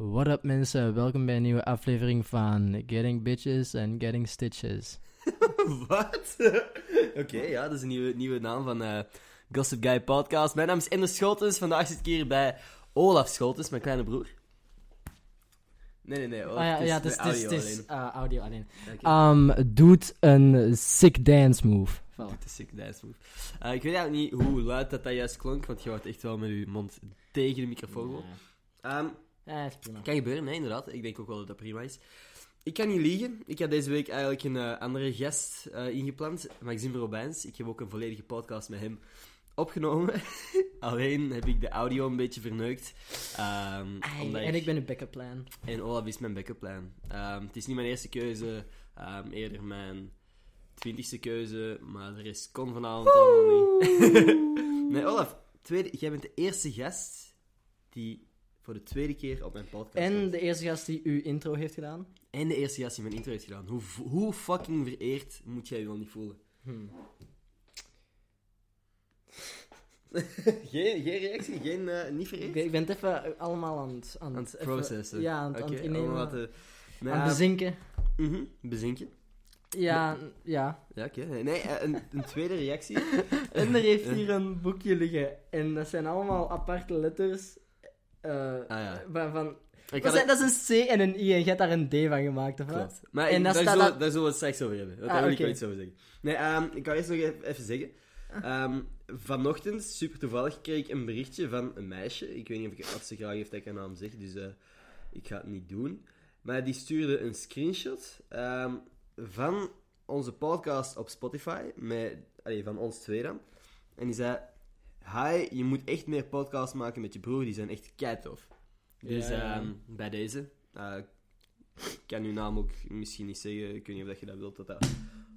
What up mensen, welkom bij een nieuwe aflevering van Getting Bitches and Getting Stitches. Wat? Oké, ja, dat is een nieuwe, nieuwe naam van eh, Gossip Guy Podcast. Mijn naam is Ender Scholtens. Vandaag zit ik hier bij Olaf Scholtens, mijn kleine broer. Nee, nee, nee. Olaf, Ah ja, het is ja, het is, het is, audio het is, alleen. ah, audio alleen. Um, doet een sick dance move. Het is sick dance move. Eh, ik weet eigenlijk niet hoe luid dat, dat juist klonk, want je houdt echt wel met je mond tegen de microfoon. Ehm, Ja, is prima. kan gebeuren, nee, inderdaad. Ik denk ook wel dat dat prima is. Ik kan niet liegen. Ik had deze week eigenlijk een eh, andere gast eh, ingepland, Maxime Robijns. Ik heb ook een volledige podcast met hem opgenomen. Alleen heb ik de audio een beetje verneukt. Ehm, Ai, omdat en ik ben een backup plan. en Olaf is mijn backup plan. Ehm, het is niet mijn eerste keuze, ehm, eerder mijn twintigste keuze, maar de rest kon vanavond allemaal niet. nee, Olaf, tweede, jij bent de eerste gast die voor de tweede keer op mijn podcast En de eerste gast die uw intro heeft gedaan. En de eerste gast die mijn intro heeft gedaan. Hoe, hoe fucking vereerd moet jij je wel niet voelen? Hmm. geen, geen reactie? Geen, eh, niet vereerd? ik ben het even allemaal aan het... Aan Aan het processen. Ja, aan het, aan Oké, het innemen. wat Nou, aan het bezinken. mhm, bezinken. Ja, ja. Ja, oké. Nee, eh, een, een tweede reactie. En er heeft hier een boekje liggen. En dat zijn allemaal aparte letters. Eh, Ah, ja. Ik dat, is, dat is een C en een I en je hebt daar een D van gemaakt, of wat? Klopt. Maar En ik- daar, staat zullen, dat- daar zullen we het straks over hebben. Want Ah, daar wil ik oké. wel iets over zeggen. Nee, ehm, ik kan eerst nog even, even zeggen. Ehm, vanochtend, super toevallig, kreeg ik een berichtje van een meisje. Ik weet niet of, ik, of ze graag heeft dat ik haar naam zeg, dus eh, ik ga het niet doen. Maar die stuurde een screenshot ehm, van onze podcast op Spotify, met, allee, van ons twee dan. En die zei... Hi, je moet echt meer podcasts maken met je broer, die zijn echt keitof. Dus ehm, bij deze... eh, ik kan uw naam ook misschien niet zeggen. Ik weet niet of dat je dat wilt dat dat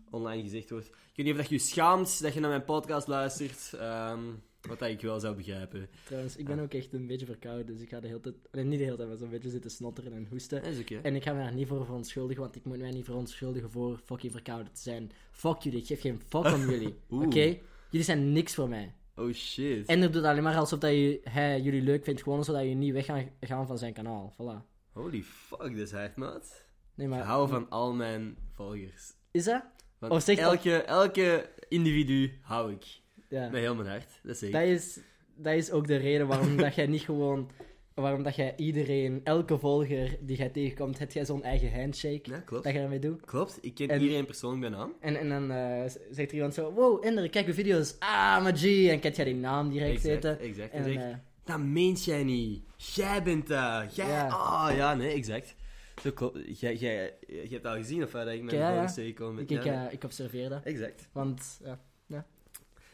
online gezegd wordt. Ik weet niet of dat je je schaamt dat je naar mijn podcast luistert. ehm, wat dat ik wel zou begrijpen. Trouwens, ik ben ook echt een beetje verkouden, dus ik ga de hele tijd... Nee, niet de hele tijd, maar zo'n beetje zitten snotteren en hoesten. Dat is. En ik ga me daar niet voor verontschuldigen, want ik moet mij niet verontschuldigen voor fucking verkouden te zijn. Fuck jullie, ik geef geen fuck om jullie. Oké? Jullie zijn niks voor mij. Oh shit. En er doet alleen maar alsof dat je, hij jullie leuk vindt, gewoon zodat je niet weg gaan, gaan van zijn kanaal. Voilà. Holy fuck, dat is hard, maat. Nee, Ik maar... hou van al mijn volgers. Is dat? Van Of zeg dat- elke, elke individu hou ik. Ja. Met heel mijn hart. Dat ik. Dat is, dat is ook de reden waarom dat jij niet gewoon... Waarom dat jij iedereen, elke volger die jij tegenkomt, heb jij zo'n eigen handshake Ja, klopt. dat je daarmee doet. Klopt, ik ken En- iedereen persoonlijk bij naam. En, en dan eh, zegt er iemand zo, wow, Ender, kijk uw video's. Ah, G. En kent jij die naam direct Exact, zitten. exact. En, ik, eh, Dat meent jij niet. Jij bent dat. Jij... Ja. Ah, ja, nee, exact. Zo klopt. Jij, jij, je hebt al gezien of dat ik met Ja, ja. volgers tegenkom. ik, ik, eh, ik observeer dat. Exact. Want, ja.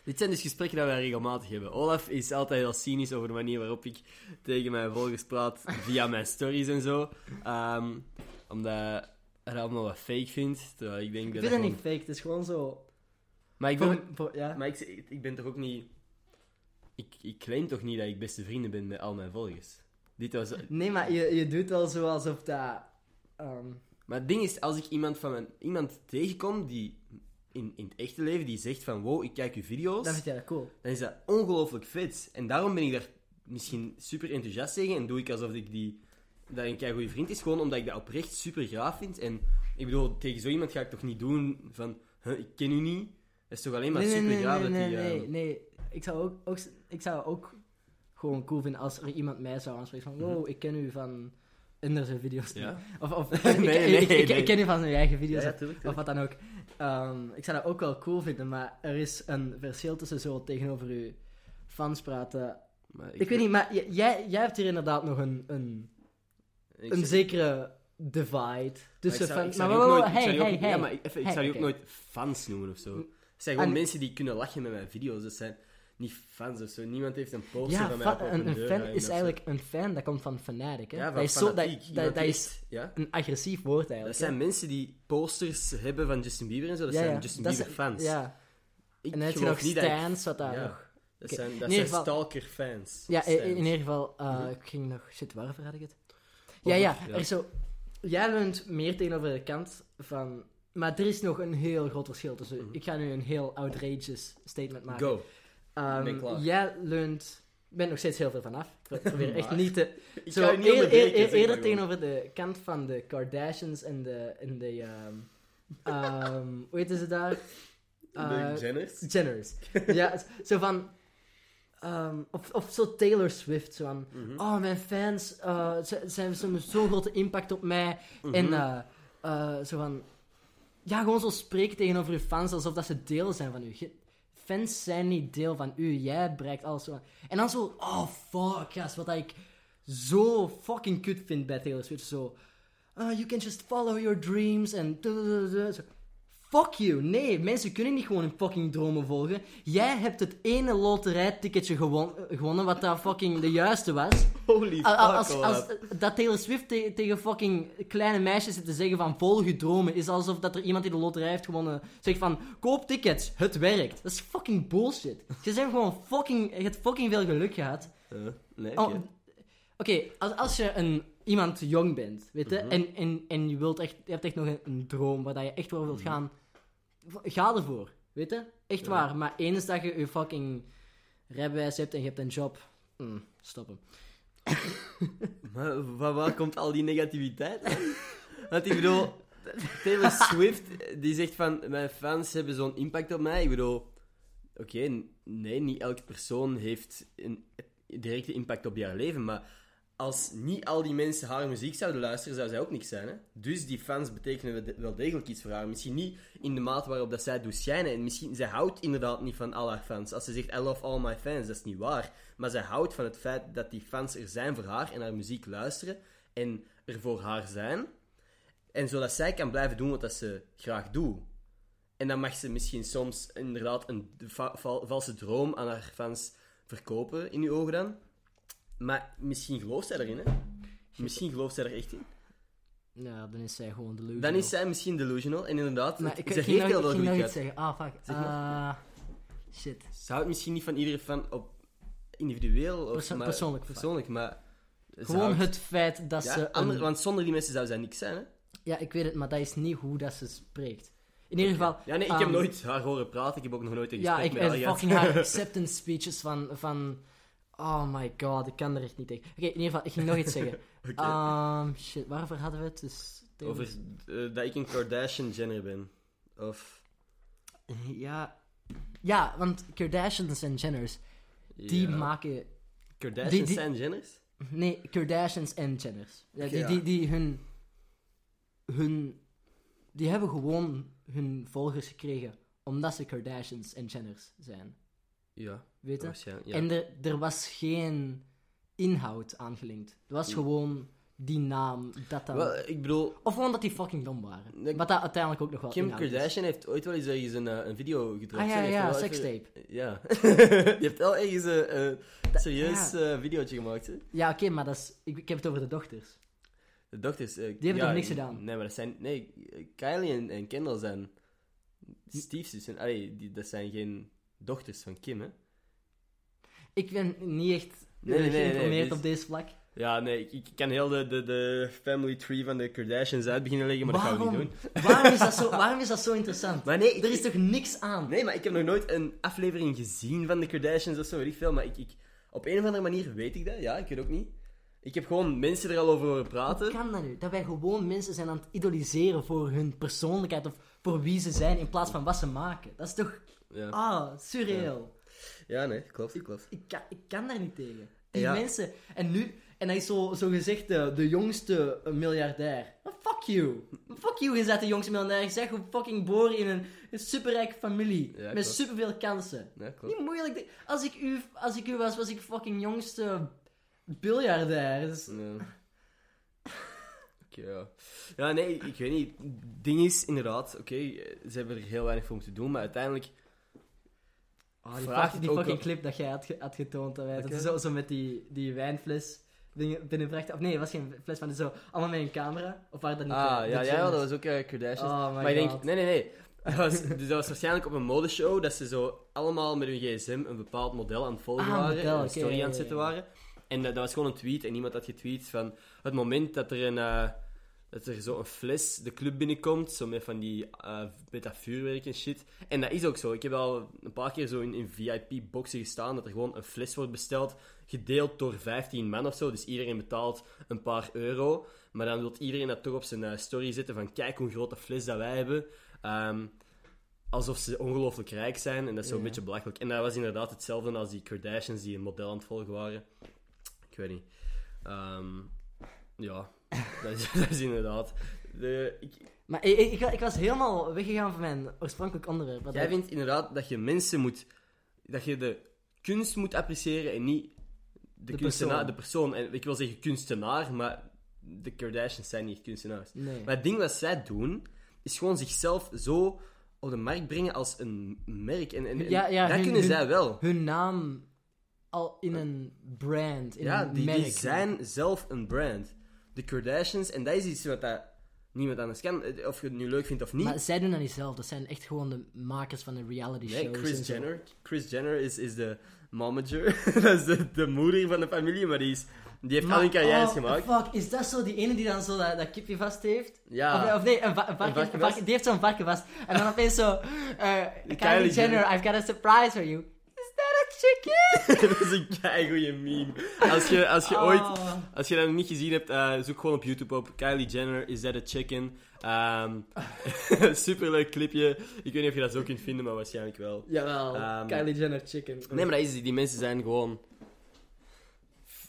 Dit zijn dus gesprekken dat wij regelmatig hebben. Olaf is altijd heel cynisch over de manier waarop ik tegen mijn volgers praat via mijn stories en zo. Ehm, omdat hij allemaal wat fake vindt. Terwijl ik denk Ik dat vind het dat niet fake, het is gewoon zo... Maar ik, voor- ja. maar ik, ik, ik ben toch ook niet... Ik, ik claim toch niet dat ik beste vrienden ben met al mijn volgers. Dit was... Nee, maar je, je doet wel zo alsof dat... ehm, Maar het ding is, als ik iemand, van mijn, iemand tegenkom die in, in het echte leven die zegt van wow, ik kijk uw video's, dan vind jij dat cool. dan is dat ongelooflijk vet. En daarom ben ik daar misschien super enthousiast tegen en doe ik alsof ik die, dat een kei goede vriend is, gewoon omdat ik dat oprecht super gaaf vind. En ik bedoel, tegen zo iemand ga ik toch niet doen van, huh, ik ken u niet. Dat is toch alleen maar nee, nee, super nee, nee, dat nee, die... nee, ehm, nee. Ik zou ook, ook, ik zou ook gewoon cool vinden als er iemand mij zou aanspreken van... Wow, ik ken u van... Ender zijn video's. Ja. Of, of ik, Nee, ik, nee, ik, ik, nee. ik ken u van zijn eigen video's. Ja, ja, tuurlijk, Of wat dan ook. Ehm, ik zou dat ook wel cool vinden, maar er is een verschil tussen zo tegenover uw fans praten. maar Ik, weet niet, maar jij, jij hebt hier inderdaad nog een, een, een zeg- zekere divide tussen fans. zou- ik zou Maar hey, hey, hey. Ja, maar ik, even, ik Hey, zou die ook nooit fans noemen of zo. Het zijn gewoon En- mensen die kunnen lachen met mijn video's. Dat zijn niet fans of zo. Niemand heeft een poster Ja, van mij op een, een deur fan is zo. eigenlijk een fan, dat komt van fanatic. Hè? Ja, dat, is zo, dat, dat, dat is ja? een agressief woord Dat eigenlijk. zijn hè. mensen die posters hebben van Justin Bieber en zo. Dat Ja, zijn. Justin Dat Bieber fans. Ja, Ik en dan heb je nog dat wat daar nog... Dat zijn, dat zijn geval- stalker fans. Ja, in, ieder geval, uh, Mhm. ik ging nog... Shit, waarover had ik het? Ja, ja, er is zo... Jij leunt meer tegenover de kant van... Maar er is nog een heel groot verschil tussen... Mhm. Ik ga nu een heel outrageous statement maken. Go. Klaar. jij leunt Ik ben nog steeds heel veel vanaf. Ik probeer echt niet te... Ik Zo, niet eer- eer- eer- eerder tegenover de kant van de Kardashians en de... En de ehm, hoe heet ze daar? Eh, De Jenners? Jenners. ja, zo van... of, of zo Taylor Swift, zo van... Mhm. Oh, mijn fans, eh, ze, hebben zo'n grote impact op mij. Mhm. En eh, eh, zo van... Ja, gewoon zo spreken tegenover je fans alsof dat ze deel zijn van. Je- fans zijn niet deel van u. Jij bereikt alles zo. En dan zo... Oh, fuck, yes, wat ik zo fucking kut vind bij Taylor Swift. Zo... "Ah, you can just follow your dreams en... Zo. Fuck you. Nee, mensen kunnen niet gewoon hun fucking dromen volgen. Jij hebt het ene loterijticketje gewon gewonnen wat daar fucking de juiste was. Holy fuck, Als, als, als- dat Taylor Swift te- tegen fucking kleine meisjes zit te zeggen van volg je dromen, is alsof dat er iemand die de loterij heeft gewonnen zegt van koop tickets, het werkt. Dat is fucking bullshit. Je bent gewoon fucking, je hebt fucking veel geluk gehad. Eh, nee, Oh, oké. Als, als je een, iemand jong bent, weet je, Mhm. en, en, en je, wilt echt, je hebt echt nog een, een droom waar dat je echt wel wilt gaan, v- ga ervoor, weet je? Echt Ja. waar, maar eens dat je je fucking rijbewijs hebt en je hebt een job, mm, stoppen. Maar van waar komt al die negativiteit? Want ik bedoel, Taylor Swift, die zegt van, mijn fans hebben zo'n impact op mij. Ik bedoel, oké, nee, niet elke persoon heeft een directe impact op jouw leven, maar als niet al die mensen haar muziek zouden luisteren, zou zij ook niks zijn. Hè? Dus die fans betekenen wel de- wel degelijk iets voor haar. Misschien niet in de mate waarop dat zij doet schijnen. En misschien, zij houdt inderdaad niet van al haar fans. Als ze zegt, I love all my fans, dat is niet waar. Maar zij houdt van het feit dat die fans er zijn voor haar en haar muziek luisteren en er voor haar zijn. En zodat zij kan blijven doen wat ze graag doet. En dan mag ze misschien soms inderdaad een va- val- valse droom aan haar fans verkopen, in uw ogen dan. Maar misschien gelooft zij erin, hè? Misschien gelooft zij er echt in. Ja, dan is zij gewoon delusional. Dan is zij misschien delusional. En inderdaad, Maar het- ik, ze heeft heel veel geluk iets zeggen. Ah, fuck. Zeg maar. Ah, shit. Ze houdt misschien niet van iedere fan op individueel of Perso- maar- persoonlijk. persoonlijk, maar... Gewoon houdt- het feit dat Ja, ze... ander- een- Want zonder die mensen zou zij niks zijn, hè? Ja, ik weet het, maar dat is niet hoe dat ze spreekt. In ieder geval... Ja, nee, ik heb ehm, nooit haar horen praten. Ik heb ook nog nooit een Ja, gesprek ik met haar fucking haar acceptance speeches van, van... Oh my god, ik kan er echt niet tegen. Oké, in ieder geval, ik ging nog iets zeggen. Oké. Ehm, shit, waarover hadden we het? Dus, Over eh, dat ik een Kardashian-Jenner ben. Of... Ja... Ja, want Kardashians en Jenners, die Ja. maken... Kardashians die- die- zijn Jenners? Nee, Kardashians en Jenners. Ja, die, ja. die, die hun... Hun... Die hebben gewoon hun volgers gekregen omdat ze Kardashians en Jenners zijn. Ja, Weet je? Ja. En er, er was geen inhoud aangelinkt. Er was Ja. gewoon die naam, dat dan... Wel, ik bedoel, Of gewoon dat die fucking dom waren. Wat dat uiteindelijk ook nog wel Kim. Kardashian heeft ooit wel eens ergens een, eh, een video gedropt. Ah ja, ja, sekstape. even- Ja. Die heeft wel ergens een eh, serieus ja. eh, videootje gemaakt, hè? Ja, oké, maar dat is... Ik, ik heb het over de dochters. De dochters... eh, hebben ja, toch niks gedaan? Nee, maar dat zijn... Nee, Kylie en, en Kendall zijn stiefzussen. Allee, die, dat zijn geen dochters van Kim, hè? Ik ben niet echt Nee, nee, nee, nee, geïnformeerd dus- op deze vlak. Ja, nee, ik, ik kan heel de, de, de family tree van de Kardashians uit beginnen leggen, maar dat gaan we niet Waarom? doen. Waarom is, dat zo, waarom is dat zo interessant? Maar nee, ik, Er is toch niks aan? Nee, maar ik heb nog nooit een aflevering gezien van de Kardashians of zo, weet ik veel. Maar ik, ik, op een of andere manier weet ik dat, ja, ik weet ook niet. Ik heb gewoon mensen er al over horen Hoe praten. kan dat nu? Dat wij gewoon mensen zijn aan het idoliseren voor hun persoonlijkheid of voor wie ze zijn in plaats van wat ze maken. Dat is toch... Ja, Ah, surreal. ja nee, klopt, klopt. Ik, kan, ik kan daar niet tegen. Die Ja. mensen... En nu... En hij is zo, zo gezegd de, de jongste eh, miljardair. Fuck you. Fuck you, je bent de jongste miljardair. Je zegt fucking geboren in een, een superrijke familie. Ja, met superveel kansen. Ja, klopt. Niet moeilijk. Als ik, u, als ik u was, was ik fucking jongste biljardair. Dus... Ja. Oké, ja. Ja, nee, ik weet niet. Het ding is, inderdaad, oké, ze hebben er heel weinig voor moeten doen, maar uiteindelijk... Oh, die, Vraag fuck- het die fucking clip dat jij had, had getoond. Dat, wij, dat zo, zo met die, die wijnfles binnen- binnenbracht. Of nee, het was geen fles, maar zo allemaal met een camera. Of waren dat niet Ah, de- de ja, ja, Jenners? dat was ook Kardashians. Oh my maar ik denk, nee, nee, nee. Dat was, dus dat was waarschijnlijk op een modeshow dat ze zo allemaal met hun gsm een bepaald model aan het volgen Ah, waren. model, een story ja, aan het ja, zetten ja. waren. En dat, dat was gewoon een tweet en iemand had getweet van het moment dat er een, eh, dat er zo een fles de club binnenkomt, zo met van die eh met dat vuurwerk en shit. En dat is ook zo. Ik heb al een paar keer zo in, in VIP-boxen gestaan, dat er gewoon een fles wordt besteld, gedeeld door 15 man of zo. Dus iedereen betaalt een paar euro. Maar dan wil iedereen dat toch op zijn eh, story zetten van kijk hoe grote fles dat wij hebben. Ehm, alsof ze ongelooflijk rijk zijn. En dat is zo'n Ja. beetje belachelijk. En dat was inderdaad hetzelfde als die Kardashians die een model aan het volgen waren. Ik weet niet. Ehm, ja, dat is, dat is inderdaad. De, ik, Maar ik, ik, ik was helemaal weggegaan van mijn oorspronkelijk onderwerp. jij dat- vindt inderdaad dat je mensen moet... Dat je de kunst moet appreciëren en niet de, De kunstenaar, persoon. de persoon. En ik wil zeggen kunstenaar, maar de Kardashians zijn niet kunstenaars. Nee. Maar het ding wat zij doen, is gewoon zichzelf zo op de markt brengen als een merk. En, en, en Ja, ja, dat hun- kunnen hun- zij wel. Hun naam al in een brand, in Ja, een die, merk. die zijn zelf een brand. De Kardashians, en dat is iets wat dat niemand anders kan. Of je het nu leuk vindt of niet. Maar zij doen dat niet zelf. Dat zijn echt gewoon de makers van de reality nee, shows. en Chris. Jenner. Chris Jenner is, is de momager. dat is de, de moeder van de familie, maar die, is, die heeft al Maar- hun carrières oh, gemaakt. Fuck, is dat zo die ene die dan zo dat, dat kipje vast heeft? Ja. Of, of nee, een, va- een varken, een varken- die heeft zo'n varken vast. En dan opeens zo... eh Kylie, Kylie Jenner, Jenner. I've got a surprise for you. Chicken? dat is een keigoeie meme. Als je, als je ooit... Oh. Als je dat nog niet gezien hebt, eh, zoek gewoon op YouTube op Kylie Jenner, Is That a Chicken? Ehm superleuk clipje. Ik weet niet of je dat zo kunt vinden, maar waarschijnlijk wel. Jawel, Ehm, Kylie Jenner chicken. Nee, maar dat is het. Die mensen zijn gewoon...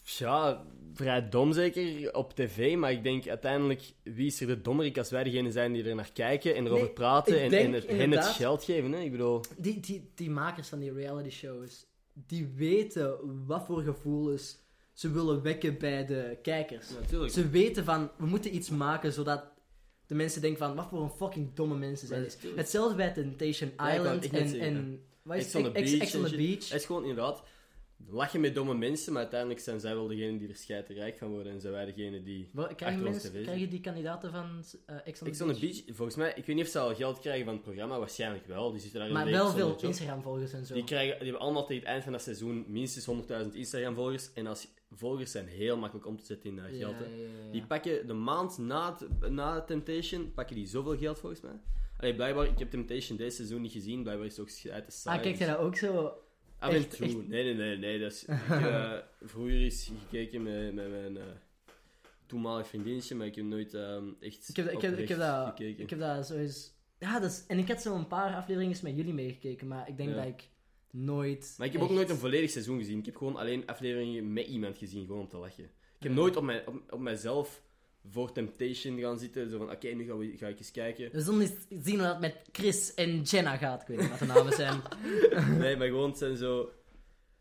Ja, vrij dom zeker op tv, maar ik denk uiteindelijk, wie is er de dommerik als wij degene zijn die er naar kijken en erover Nee, praten en, en het, hen het geld geven, hè? Ik bedoel... Die, die, die makers van die reality shows, die weten wat voor gevoelens ze willen wekken bij de kijkers. Ze weten van, we moeten iets maken zodat de mensen denken van, wat voor een fucking domme mensen zijn dit. Hetzelfde bij Temptation Island en, en Ex on the beach Ex on en the shit. Beach. Het is gewoon inderdaad lachen met domme mensen, maar uiteindelijk zijn zij wel degene die er rijk van worden en zijn wij degene die achter Krijgen, mensen, krijgen die kandidaten van Ex on the Beach? volgens mij, ik weet niet of ze al geld krijgen van het programma, waarschijnlijk wel. Die zitten daar Maar wel veel. Instagram-volgers en zo. Die, krijgen, die hebben allemaal tegen het eind van dat seizoen minstens 100.000 Instagram-volgers. En als volgers zijn heel makkelijk om te zetten in eh, geld. hè. ja, ja, ja. Die pakken de maand na, het- na Temptation, pakken die zoveel geld volgens mij. Allee, blijkbaar, ik heb Temptation deze seizoen niet gezien, blijkbaar is het ook uit de site. Ah, kijk je dat ook zo? Af en echt- toe. echt? Nee, nee, nee, nee. Dat is, ik, eh, vroeger is gekeken met, met mijn eh, toenmalig vriendinnetje, maar ik heb nooit ehm, echt Ik heb, ik, heb, ik, heb dat, gekeken. ik heb dat zo eens... Ja, dat is, en ik had zo een paar afleveringen met jullie meegekeken, maar ik denk Ja. dat ik nooit... Maar ik heb ook nooit een volledig seizoen gezien. Ik heb gewoon alleen afleveringen met iemand gezien, gewoon om te lachen. Ik heb nooit op, mijn, op, op mijzelf voor Temptation gaan zitten. Zo van, oké, nu gaan we, ga ik eens kijken. We zullen eens zien hoe dat met Chris en Jenna gaat. Ik weet niet wat de namen zijn. Nee, maar gewoon, het zijn zo...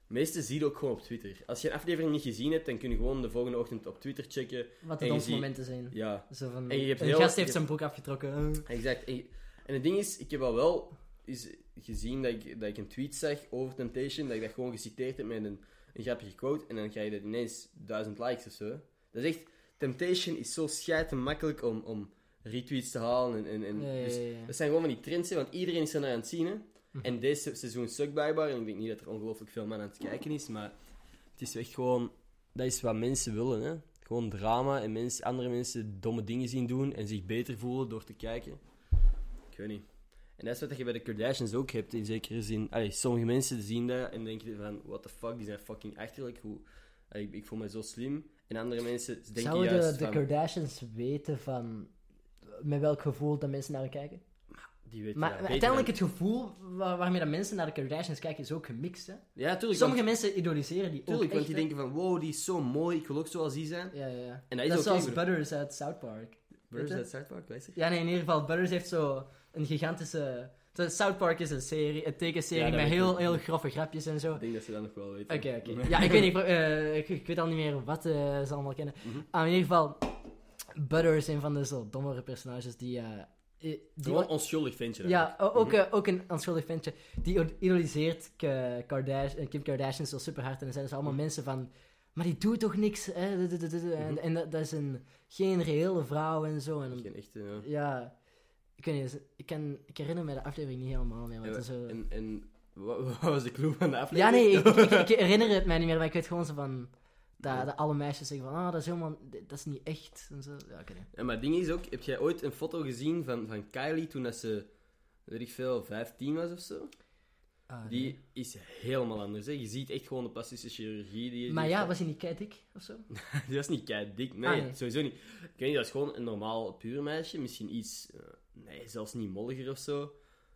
Meeste zie je ook gewoon op Twitter. Als je een aflevering niet gezien hebt, dan kun je gewoon de volgende ochtend op Twitter checken. Wat de je domste ziet- momenten zijn. Ja, Zo van, En je hebt een heel- gast heeft zijn broek afgetrokken. Eh. exact. En, en het ding is, ik heb al wel eens gezien dat ik, dat ik een tweet zag over Temptation, dat ik dat gewoon geciteerd heb met een, een grappige quote, en dan ga je dat ineens duizend likes of zo. Dat is echt... Temptation is zo scheiden makkelijk om, om retweets te halen. En, en, dus dat zijn gewoon van die trends, hè, want iedereen is er naar aan het zien. Hè. Mhm. En deze seizoen sukt blijkbaar. En ik denk niet dat er ongelooflijk veel man aan het kijken is, maar het is echt gewoon... Dat is wat mensen willen, hè. Gewoon drama en mensen, andere mensen domme dingen zien doen en zich beter voelen door te kijken. Ik weet niet. En dat is wat je bij de Kardashians ook hebt, in zekere zin. Allee, sommige mensen zien dat en denken van, what the fuck, die zijn fucking achterlijk. Hoe, allee, ik, ik voel me zo slim. En andere mensen denken Zouden juist de van... Kardashians weten van met welk gevoel dat mensen naar hen kijken? Die weten Maar dat beter uiteindelijk het gevoel waar- waarmee dat mensen naar de Kardashians kijken is ook gemixt. Hè? Ja, tuurlijk. Sommige want, mensen idoliseren die tuurlijk, ook want echt, die hè. denken van, wow, die is zo mooi, ik wil ook zoals die zijn. Ja, ja. En dat is dat is zoals Butters uit South Park. Weet at South Park, weet je? Ja, nee, in ieder geval, Butters heeft zo een gigantische... South Park is een serie, een tekenserie Ja, met heel, heel grove grapjes en zo. Ik denk dat ze dat nog wel weten. Oké, oké. Ja, ik weet niet, eh, ik, ik weet al niet meer wat eh, ze allemaal kennen. Mhm. Maar in ieder geval, Butter is een van de zo dommere personages die... eh, die Gewoon onschuldig ventje. ja, ook, eh, ook een onschuldig ventje. Die idoliseert Kardashian, Kim Kardashian zo super hard. En dan zijn ze allemaal Mhm. mensen van... Maar die doet toch niks? Hè? En, Mhm. en dat, dat is een, geen reële vrouw en zo. En, Geen echte, ja. ja, ik weet niet. Ik, kan, ik herinner me de aflevering niet helemaal meer. Want Ja, is zo... En, en wat, wat was de clue van de Ja, aflevering? nee, ik, ik, ik herinner het mij niet meer, maar ik weet gewoon zo van... Dat, Ja. dat alle meisjes zeggen van, ah, dat is helemaal, dat is niet echt. En zo. Ja, nee. Ja, maar het ding is ook, heb jij ooit een foto gezien van, van Kylie toen dat ze, weet ik veel, 15 was of zo? Ah, nee. Die is helemaal anders. Hè? Je ziet echt gewoon de plastische chirurgie die Maar ja, heeft. was hij niet kei dik of zo? Die was niet kei dik. Nee, Ah, nee. sowieso niet. Ik weet niet, dat is gewoon een normaal puur meisje. Misschien iets, eh, nee, zelfs niet molliger of zo.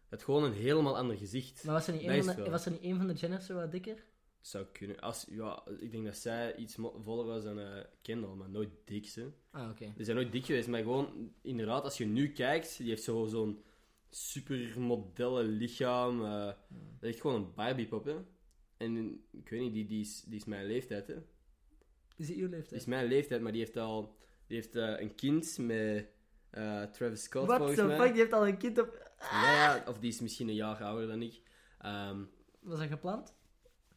Het gewoon een helemaal ander gezicht. Maar was er niet een van de, wel. was er niet een van de Jenners zo wat dikker? Zou kunnen. Als, ja, ik denk dat zij iets voller was dan eh Kendall, maar nooit dik. Hè. Ah, oké. Die zijn nooit dik geweest, maar gewoon, inderdaad, als je nu kijkt, die heeft zo, zo'n supermodelle lichaam. eh, Dat is gewoon een Barbiepop, hè. En ik weet niet, die, die, is, die is mijn leeftijd, hè. Is die uw Die leeftijd? is mijn leeftijd, maar die heeft al die heeft, eh, een kind met eh, Travis Scott, What volgens the mij. fuck, die heeft al een kind op... Ja, ja, of die is misschien een jaar ouder dan ik. Ehm, Was dat gepland?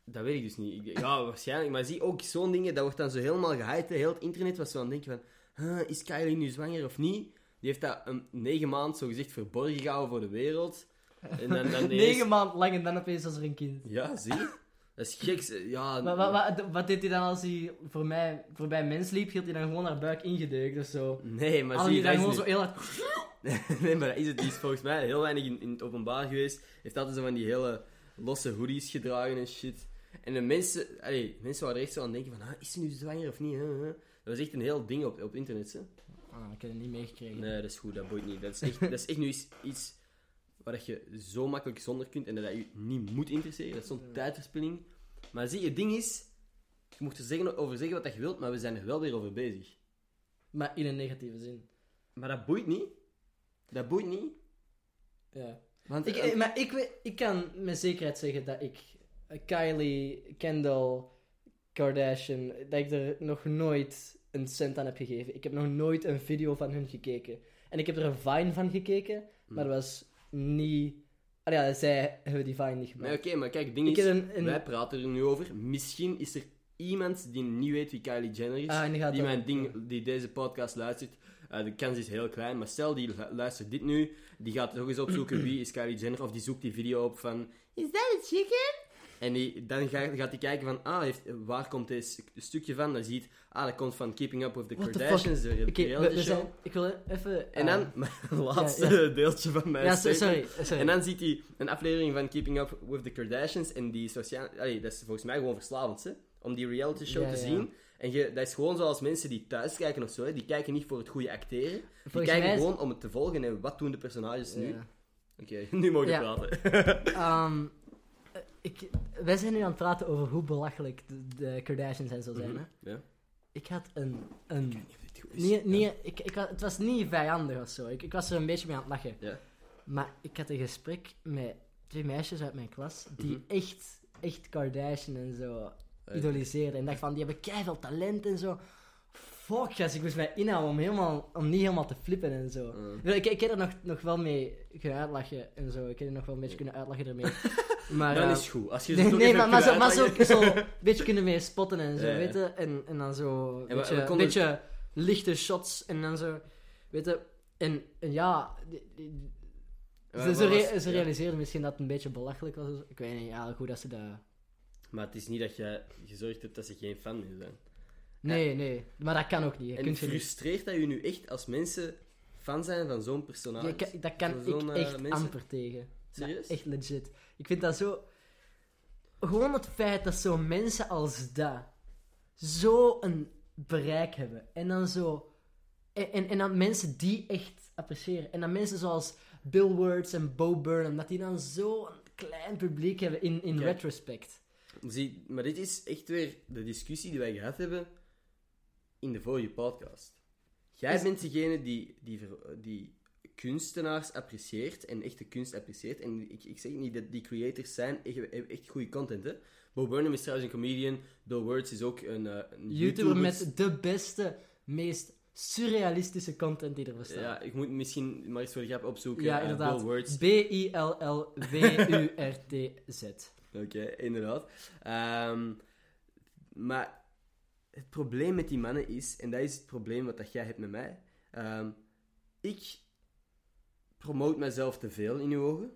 dat weet ik dus niet. Ik- ja, waarschijnlijk. Maar zie ook zo'n dingen, dat wordt dan zo helemaal gehyped. hè. Heel het internet was zo aan het denken van... "Huh, is Kylie nu zwanger of niet? Die heeft dat een negen maand zo gezegd verborgen gehouden voor de wereld. En dan, dan Negen maanden lang en dan opeens was er een kind. Ja, zie? Dat is geks. Ja, Wat, wat, deed hij dan als hij voor mij, voorbij mens liep? Hield hij dan gewoon haar buik ingedeukt of zo? Nee, maar zie, die dat dan gewoon niet- zo heel hard... nee, maar dat is het. Die is volgens mij heel weinig in, in het openbaar geweest. Heeft altijd zo van die hele losse hoodies gedragen en shit. En de mensen, allee, mensen waren er echt zo aan het denken van, ah, is ze nu zwanger of niet? Huh, huh? Dat was echt een heel ding op, op internet, hè. Ah, ik heb het niet meegekregen. Nee, dat is goed, dat boeit niet. Dat is echt, dat is echt nu iets, iets waar dat je zo makkelijk zonder kunt en dat je niet moet interesseren. Dat is zo'n tijdverspilling. Maar zie, het ding is, je mocht er zeggen, over zeggen wat je wilt, maar we zijn er wel weer over bezig. Maar in een negatieve zin. Maar dat boeit niet. Dat boeit niet. Ja. Want, Ik, maar ik, ik kan met zekerheid zeggen dat ik eh, Kylie, Kendall, Kardashian, dat ik er nog nooit een cent aan heb gegeven. Ik heb nog nooit een video van hun gekeken. En ik heb er een Vine van gekeken, maar dat was niet... Ah ja, zij hebben die Vine niet maar gemaakt. oké, maar kijk, het ding Ik is, heb een- een- wij praten er nu over. Misschien is er iemand die niet weet wie Kylie Jenner is, Ah, en die mijn ding, die deze podcast luistert. Eh, de kans is heel klein, maar stel die lu- luistert dit nu, die gaat nog eens opzoeken wie is Kylie Jenner, of die zoekt die video op van, is dat een chicken? En die, dan gaat, gaat hij kijken van, ah, heeft, waar komt dit stukje van? Dan ziet, ah, dat komt van Keeping Up with the What the Kardashians, de we, reality we show. zijn... Ik wil even... En dan, mijn laatste ja. deeltje van mijn Ja, statement. sorry. sorry. En dan ziet hij een aflevering van Keeping Up with the Kardashians. En die sociaal... Allee, dat is volgens mij gewoon verslavend, hè? Om die reality show Ja, te zien. En je, dat is gewoon zoals mensen die thuis kijken of zo. Hè? Die kijken niet voor het goede acteren. Die kijken mij gewoon om het te volgen. En wat doen de personages nu? Oké, nu mogen we praten. Eh, ik, wij zijn nu aan het praten over hoe belachelijk de, de Kardashians en zo zijn. Mhm, Hè? Ja. Ik had een... een Niet niet, niet, Ja. ik, ik, het was niet vijandig of zo. Ik, ik was er een beetje mee aan het lachen. Ja. Maar ik had een gesprek met twee meisjes uit mijn klas die Mhm. echt, echt Kardashian en zo Eh, idoliseerden. En dacht van, die hebben keiveel talent en zo. Fuck, gast, ik moest mij inhouden om, helemaal, om niet helemaal te flippen en zo. eh. Ik, ik heb er nog, nog wel mee kunnen uitlachen en zo. Ik heb er nog wel een beetje kunnen uitlachen ermee. Maar, Dan eh, is goed. Als je Nee, maar, maar, zo, maar zo, zo een beetje kunnen mee spotten en zo, Ja, ja. weet je. En, en dan zo een beetje, we konden- beetje lichte shots en dan zo, weet je. En, en ja, die- die- Wat- ze, ze, ja. realiseerden misschien dat het een beetje belachelijk was. Ik weet niet, ja, goed dat ze dat... Maar het is niet dat je gezorgd hebt dat ze geen fan meer zijn. Nee, nee, maar dat kan ook niet. Je En kunt niet. frustreert dat je nu echt als mensen fan zijn van zo'n personage? Dat kan ik zo'n, eh, echt mensen? amper tegen. Ja, Serieus? echt legit. Ik vind dat zo... Gewoon het feit dat zo mensen als dat zo een bereik hebben. En dan zo... En, en, en dan mensen die echt appreciëren. En dan mensen zoals Bill Words en Bo Burnham, dat die dan zo een klein publiek hebben in, in Kijk. retrospect. Zie, maar dit is echt weer de discussie die wij gehad hebben in de vorige podcast. Jij Is- bent degene die, die, die kunstenaars apprecieert en echte kunst apprecieert. En ik, ik zeg niet dat die creators zijn, echt, echt goede content. Hè? Bo Burnham is trouwens een comedian. Bill Words is ook een, eh, een YouTuber met de beste, meest surrealistische content die er bestaat. Ja, ik moet misschien maar eens voor de grap opzoeken. Ja, eh, inderdaad. Bill Words. B-I-L-L-W-U-R-T-Z. Oké, inderdaad. Ehm, maar het probleem met die mannen is, en dat is het probleem wat dat jij hebt met mij. ehm, ik promote mezelf te veel in uw ogen.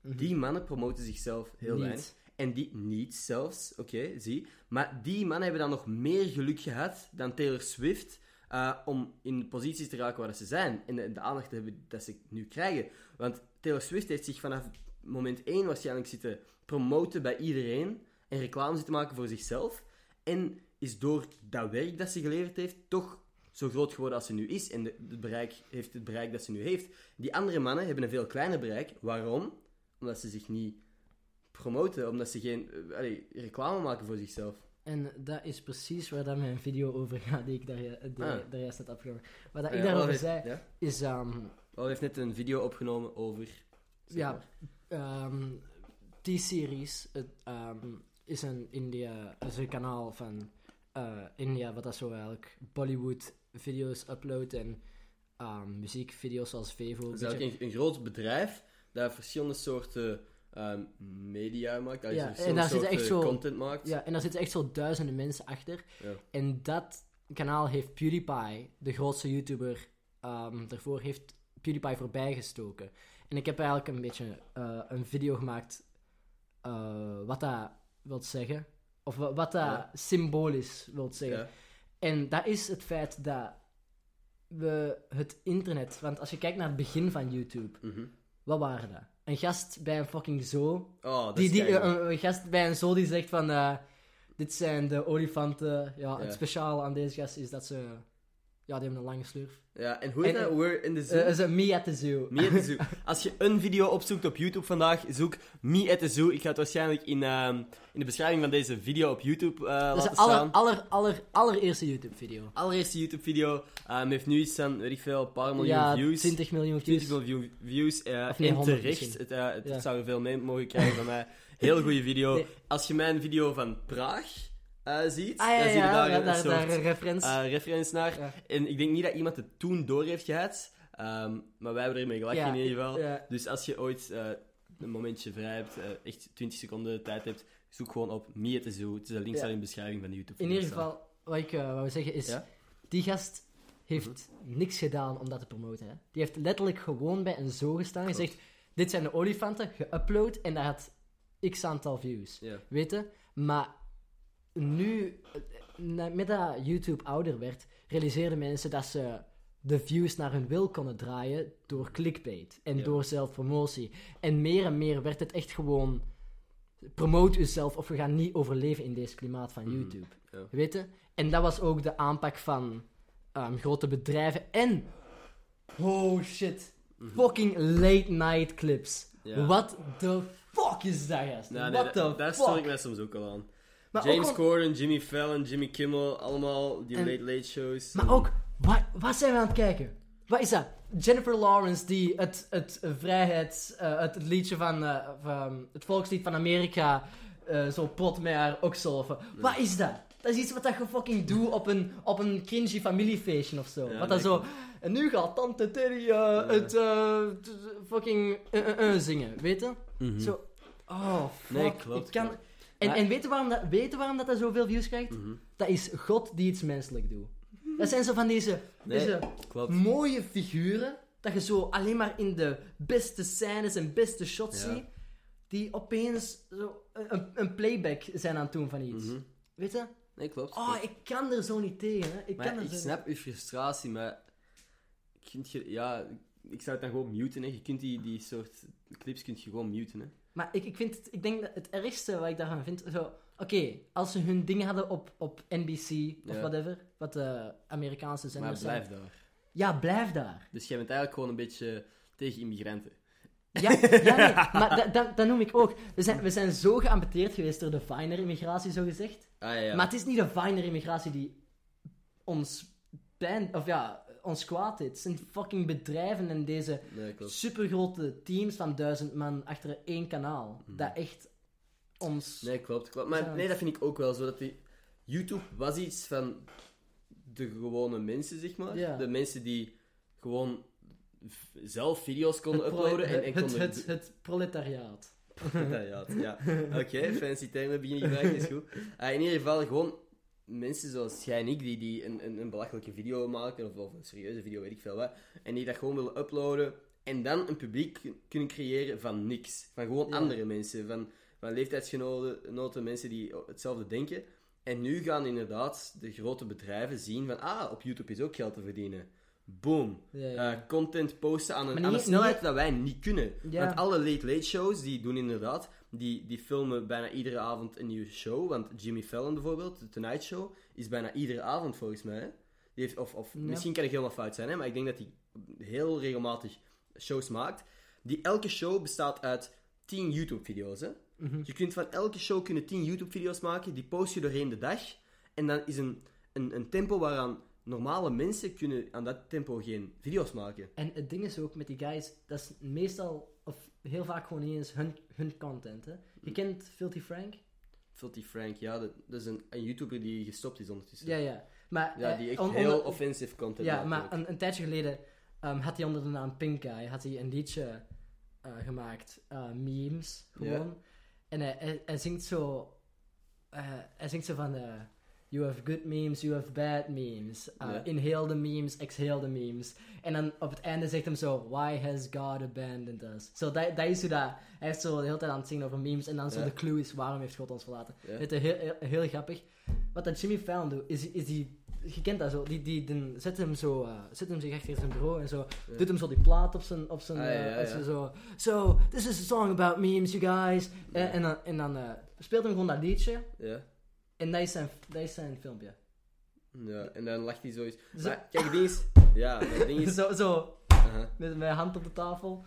Mhm. Die mannen promoten zichzelf heel Niet. weinig. En die niet zelfs, oké, zie. Maar die mannen hebben dan nog meer geluk gehad dan Taylor Swift eh, om in posities te raken waar ze zijn. En de, de aandacht te hebben dat ze nu krijgen. Want Taylor Swift heeft zich vanaf moment 1 waarschijnlijk zitten promoten bij iedereen en reclame zitten maken voor zichzelf. En is door dat werk dat ze geleverd heeft toch zo groot geworden als ze nu is. En de, het bereik, heeft het bereik dat ze nu heeft. Die andere mannen hebben een veel kleiner bereik. Waarom? Omdat ze zich niet promoten. Omdat ze geen eh, allee, reclame maken voor zichzelf. En dat is precies waar dat mijn video over gaat, die ik daar, die, Ah. daar juist net opgenomen. Wat dat Ah ik daarover zei, Ja? is... ehm, Olaf heeft net een video opgenomen over... Ja, ehm, T-Series het, ehm, is een India, is een kanaal van eh, India, wat dat zo eigenlijk Bollywood video's uploadt en ehm, muziekvideo's zoals Vevo. Het is eigenlijk een, een groot bedrijf dat verschillende soorten ehm, media maakt. Dat Ja, en daar zitten soorten echt zo- content maakt. Ja, en daar zitten echt zo duizenden mensen achter. Ja. En dat kanaal heeft PewDiePie, de grootste YouTuber ehm, daarvoor, heeft PewDiePie voorbijgestoken. En ik heb eigenlijk een beetje eh, een video gemaakt eh, wat dat wil zeggen. Of wa- wat dat Ja. symbolisch wil zeggen. Ja. En dat is het feit dat we het internet... Want als je kijkt naar het begin van YouTube, Mhm. wat waren dat? Een gast bij een fucking zo Oh, die, die, keigoed. een, een gast bij een zo die zegt van... eh, dit zijn de olifanten. Ja, Ja. het speciale aan deze gast is dat ze... Ja, die hebben een lange slurf. Ja, en hoe heet En- dat? We're in the zoo? Eh is een me at the zoo. Me at the Zoo. Als je een video opzoekt op YouTube vandaag, zoek Me at the Zoo. Ik ga het waarschijnlijk in, ehm, in de beschrijving van deze video op YouTube Dat is laten de aller, staan. aller, aller, allereerste YouTube-video. Allereerste YouTube-video ehm, heeft nu iets van, weet ik veel, een paar miljoen Ja, views. 20 miljoen views. 20 miljoen views. eh, Of nee, en 100 terecht. misschien. Het, het Ja. zou er veel mee mogen krijgen van mij. Heel goede video. Nee. Als je mijn video van Praag eh, ziet, Ah ja, dan zie je ja, daar ja, een daar, soort daar een referentie. eh, reference naar. Ja. En ik denk niet dat iemand het toen door heeft gehad. ehm, maar wij hebben ermee gelachen Ja, in ieder geval. Dus als je ooit eh, een momentje vrij hebt, eh, echt 20 seconden tijd hebt, zoek gewoon op the Zoo. Het is een link staat in de beschrijving van de YouTube. In ieder geval, wat ik eh, wou zeggen is... Die gast heeft niks gedaan om dat te promoten. Hè. Die heeft letterlijk gewoon bij een zo gestaan. Klopt. Gezegd, dit zijn de olifanten, geüpload en dat had x aantal views. Weet je? Maar nu, met dat YouTube ouder werd, realiseerden mensen dat ze de views naar hun wil konden draaien door clickbait en Ja. door zelfpromotie. En meer en meer werd het echt gewoon promote jezelf of we gaan niet overleven in deze klimaat van Mhm. YouTube. Ja. Weet je? En dat was ook de aanpak van ehm, grote bedrijven en oh shit, fucking late night clips. Mhm. Ja. What the fuck is dat, gast? Nee, What the daar fuck? stoor ik mij soms ook al aan. Maar James ook, Corden, Jimmy Fallon, Jimmy Kimmel, allemaal die En- late late shows. maar ook, wat, wat zijn we aan het kijken? Wat is dat? Jennifer Lawrence die het, het vrijheids, eh, het liedje van, eh, van het volkslied van Amerika eh, zo pot met haar oksel. Wat is dat? Dat is iets wat dat je fucking doet op een, op een cringy familiefeestje of zo. Ja, wat dat zo... En nu gaat tante Terry het fucking zingen, weet je? Mhm. Zo... Oh, fuck. Nee, klopt, Ik kan... klopt. En, Maar- en weet je waarom dat, weet je waarom dat, dat zoveel views krijgt? Mhm. Dat is God die iets menselijk doet. Dat zijn zo van deze, Nee, deze mooie figuren, dat je zo alleen maar in de beste scènes en beste shots Ja. ziet, die opeens zo een, een playback zijn aan het doen van iets. Mhm. Weet je? Nee, klopt. Oh, klopt. ik kan er zo niet tegen. Hè. Ik kan er ik zo snap uw frustratie, maar... Kunt je, ja, ik zou het dan gewoon muten, hè. Je kunt die, die soort clips kunt je gewoon muten, hè. Maar ik, ik, vind het, ik denk dat het ergste wat ik daarvan vind... Zo, Oké, als ze hun dingen hadden op, op NBC of Ja. whatever, wat de Amerikaanse Maar zenders zijn. blijf daar. Ja, blijf daar. Dus jij bent eigenlijk gewoon een beetje tegen immigranten. Ja, ja nee, maar dat, dat, dat noem ik ook. We zijn, we zijn zo geamputeerd geweest door de Viner-immigratie, zo gezegd. Ah, ja, ja. Maar het is niet de Viner-immigratie die ons pijn... Of ja, ons kwaad deed. Het zijn fucking bedrijven en deze Nee, supergrote teams van duizend man achter één kanaal. Dat echt ons... Nee, klopt, klopt. Maar nee, dat vind ik ook wel zo. Dat die... YouTube was iets van de gewone mensen, zeg maar. Ja. De mensen die gewoon zelf video's konden uploaden en, en het, konden... het, het proletariaat. ja, ja. ja. Oké, fancy termen beginnen gebruiken, is goed. Ah, in ieder geval gewoon mensen zoals jij en ik, die, die een, een, een belachelijke video maken, of, of een serieuze video, weet ik veel wat, en die dat gewoon willen uploaden, en dan een publiek kun- kunnen creëren van niks. Van gewoon Ja. andere mensen, van van leeftijdsgenoten, mensen die hetzelfde denken. En nu gaan inderdaad de grote bedrijven zien van, ah, op YouTube is ook geld te verdienen. Boom. Ja, ja. Eh, content posten aan een, aan een snelheid dat wij niet kunnen. Want alle late late shows, die doen inderdaad, die, die filmen bijna iedere avond een nieuwe show. Want Jimmy Fallon bijvoorbeeld, de Tonight Show, is bijna iedere avond volgens mij. hè. Die heeft, of of Ja. misschien kan ik helemaal fout zijn, hè, maar ik denk dat hij heel regelmatig shows maakt. Die elke show bestaat uit 10 YouTube-video's. hè. Mhm. Je kunt van elke show kunnen 10 YouTube-video's maken, die post je doorheen de dag. En dan is een, een, een tempo waaraan normale mensen kunnen aan dat tempo geen video's maken. En het ding is ook met die guys, dat is meestal, of heel vaak gewoon niet eens hun, hun content. Hè. Je kent Filthy Frank? Filthy Frank, ja, dat, dat is een, een YouTuber die gestopt is ondertussen. Ja, ja. Maar, Ja, eh, die echt on- heel offensive content Ja, maar een, een tijdje geleden ehm, had hij onder de naam Pink Guy had hij een liedje eh, gemaakt, eh, memes gewoon. En hij, hij, hij zingt zo, eh, hij zingt zo van, eh, you have good memes, you have bad memes, Uh, inhale the memes, exhale the memes. En dan op het einde zegt hem zo, why has God abandoned us? Zo, dat, dat is hoe dat, hij heeft zo de hele tijd aan het zingen over memes en dan zo de clue is, waarom heeft God ons verlaten? Het is heel, heel, heel grappig. Wat dat Jimmy Fallon doet, is, is die... Je kent dat zo. Die, die, die zet, hem zo, eh, zet hem zich achter zijn bureau en zo. Doet hem zo die plaat op zijn... Op zijn Ah, ja, ja. je zo... So, this is a song about memes, you guys. Eh, en dan, en dan speelt hem gewoon dat liedje. Ja. En dat is zijn, dat is zijn filmpje. ja, en dan lacht hij zoiets. Zo, Maar kijk, ding is... Ja, maar het ding is... zo, zo met mijn hand op de tafel.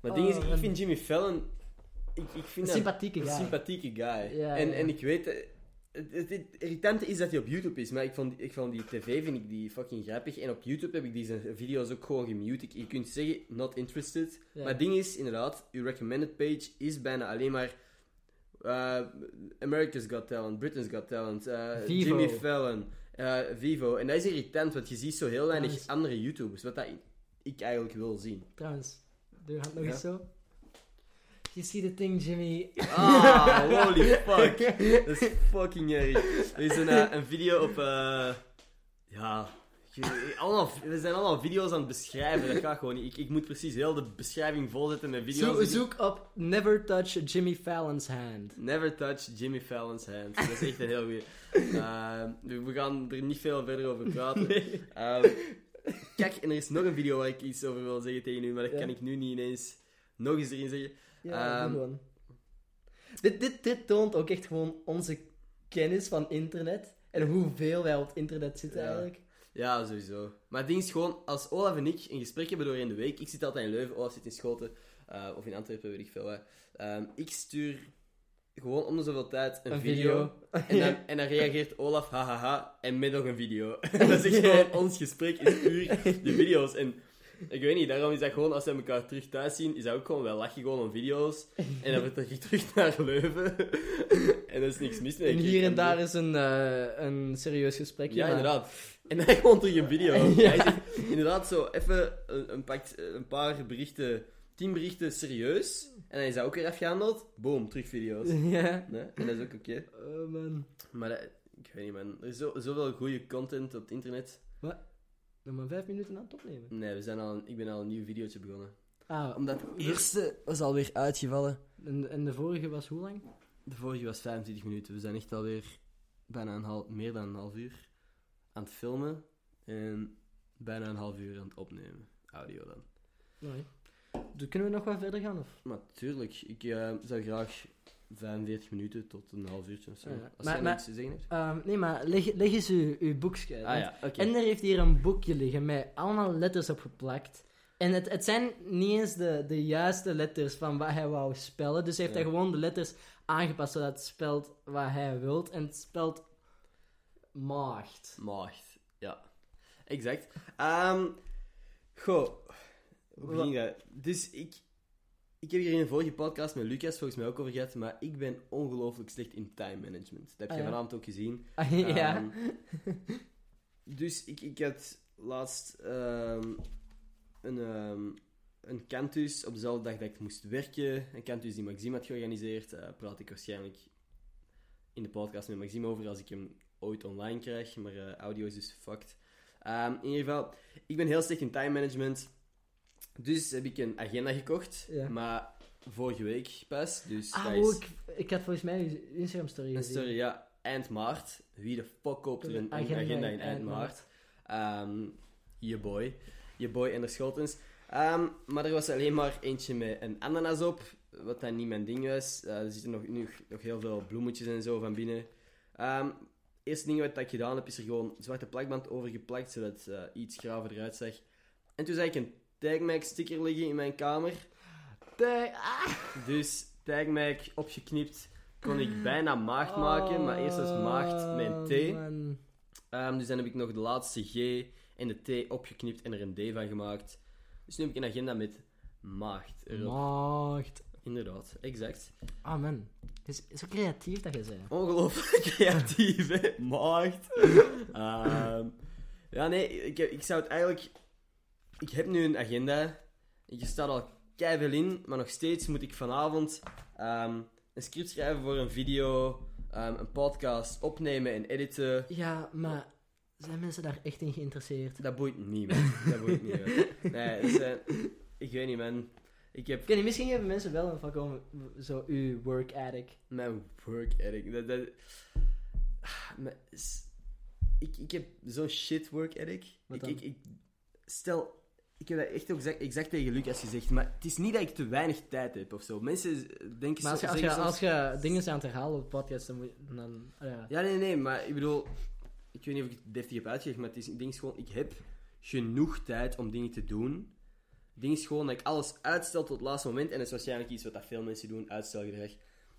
Maar het ding is, Oh, ik vind Jimmy Fallon... Ik, ik Een vind dat sympathieke een guy. sympathieke guy. Ja, en, ja. en ik weet... eh, Het, het, het irritante is dat hij op YouTube is, maar ik vond, ik vond die tv vind ik die fucking grappig. En op YouTube heb ik die zijn video's ook gewoon gemute. Ik- Je kunt zeggen, not interested. Ja. Maar het ding is, inderdaad, uw recommended page is bijna alleen maar... eh, America's Got Talent, Britain's Got Talent, Vivo. Jimmy Fallon, eh, Vivo. En dat is irritant, want je ziet zo heel weinig Trouwens- andere YouTubers, wat dat ik eigenlijk wil zien. Trouwens, doe je hand nog Ja. eens zo. You see the thing, Jimmy. Ah, holy fuck. Dat is fucking erg. Er is een, een video op... ja... Allemaal, we zijn allemaal video's aan het beschrijven. Dat gaat gewoon niet. Ik, ik moet precies heel de beschrijving volzetten met video's. Zo, zoek op Never Touch Jimmy Fallon's Hand. Never touch Jimmy Fallon's hand. Dat is echt een heel goeie. Ehm, we gaan er niet veel verder over praten. Ehm, kijk, en er is nog een video waar ik iets over wil zeggen tegen u, maar dat Ja. kan ik nu niet ineens nog eens erin zeggen. Ja, Ehm, gewoon. Dit, dit, dit toont ook echt gewoon onze kennis van internet. En hoeveel wij op het internet zitten Ja. eigenlijk. Ja, sowieso. Maar het ding is gewoon, als Olaf en ik een gesprek hebben doorheen de week, ik zit altijd in Leuven, Olaf zit in Schoten, eh, of in Antwerpen, weet ik veel. Ehm, ik stuur gewoon om de zoveel tijd een, Een video. video. En, dan, en dan reageert Olaf, hahaha, en met nog een video. dat is echt gewoon, ons gesprek is puur de video's. En ik weet niet, daarom is dat gewoon, als we elkaar terug thuis zien, is dat ook gewoon, wij lachen gewoon om video's. En dan vertrek ik terug naar Leuven. en er is niks mis mee. En hier en daar is een, eh, een serieus gesprekje. ja, maar- inderdaad. En dan gewoon terug een video. Ja. Hij zegt inderdaad zo even een, een, een paar berichten, tien berichten serieus. En dan is dat ook weer afgehandeld. Boom, terug video's. ja. Nee? En dat is ook oké. Oh man. Maar dat- ik weet niet, man. Er is zo, zoveel goede content op het internet. Nog maar vijf minuten aan het opnemen. Nee, we zijn al een- ik ben al een nieuw videootje begonnen. Ah, Omdat het eerste was alweer uitgevallen. en, en de vorige was hoe lang? De vorige was 25 minuten. We zijn echt alweer bijna een half, meer dan een half uur aan het filmen. En bijna een half uur aan het opnemen. Audio dan. Nee. Dus kunnen we nog wat verder gaan? Of? Maar tuurlijk, ik eh, zou graag 45 minuten tot een half uurtje of zo. Ja. Als Maar- maar- niks te zeggen hebt. Ehm, nee, maar leg, leg eens uw, uw boekje uit. Ah ja, oké. Ender heeft hier een boekje liggen met allemaal letters opgeplakt. En het, het zijn niet eens de, de juiste letters van wat hij wou spellen. Dus hij heeft Ja. daar gewoon de letters aangepast zodat het spelt wat hij wilt. En het spelt maagd. Maagd, ja. Exact. Ehm goh, hoe ik dat? Dus ik, ik heb hier in een vorige podcast met Lucas volgens mij ook over gehad, maar ik ben ongelooflijk slecht in time management. Dat heb Ah, je ja. vanavond ook gezien. ja. Ehm, dus ik, ik had laatst ehm, een, ehm, een cantus op dezelfde dag dat ik moest werken. Een cantus die Maxime had georganiseerd. Daar praat ik waarschijnlijk in de podcast met Maxime over als ik hem ooit online krijg. Maar eh, audio is dus fucked. In ieder geval, ik ben heel slecht in time management. Dus heb ik een agenda gekocht. Ja. Maar vorige week pas. Dus Ah, oh, is ik, ik had volgens mij uw Instagram-story een gezien. story, ja, eind maart. Wie de fuck koopt er een een agenda, Agenda in in eind maart? Ehm, je boy. Je boy en de Schotens. Ehm, maar er was alleen maar eentje met een ananas op, wat dan niet mijn ding was. Eh, er zitten nog, nu nog heel veel bloemetjes en zo van binnen. Ehm eerste ding wat ik gedaan heb, is er gewoon zwarte plakband over geplakt, zodat het eh, iets graver eruit zag. En toen zag ik een Tagmac sticker liggen in mijn kamer. De- ah. Dus Tagmac opgeknipt kon ik bijna maagd maken, maar eerst was maagd T. Oh, man. Ehm, dus dan heb ik nog de laatste G en de T opgeknipt en er een D van gemaakt. Dus nu heb ik een agenda met maagd erop. Maagd. Inderdaad, exact. Ah, man. Het is zo creatief dat je zei. Ongelooflijk creatief, hè? Maagd. Ehm, ja, nee, ik, ik zou het eigenlijk... Ik heb nu een agenda. Ik sta al keiveel in, maar nog steeds moet ik vanavond ehm, een script schrijven voor een video, ehm, een podcast opnemen en editen. Ja, maar zijn mensen daar echt in geïnteresseerd? Dat boeit niemand. Dat boeit niemand. Nee, dat zijn- ik weet niet, man. Ik heb Ken je, misschien hebben mensen wel een komen, zo uw work addict. mijn work ethic. Dat, dat, maar ik, ik heb zo'n shit work Ik, dan? ik, ik, stel, ik heb dat echt ook exact, exact tegen Lucas gezegd, maar het is niet dat ik te weinig tijd heb of zo. Mensen denken Maar als zo- je, als, je, als je dingen aan het herhalen op podcast, dan moet je... Dan, ah ja. Ja, nee, nee, maar ik bedoel, ik weet niet of ik het deftig heb uitgelegd, maar het is, ik denk gewoon, ik heb genoeg tijd om dingen te doen. Het ding is gewoon dat ik alles uitstel tot het laatste moment, en dat is waarschijnlijk iets wat dat veel mensen doen, uitstelgedrag.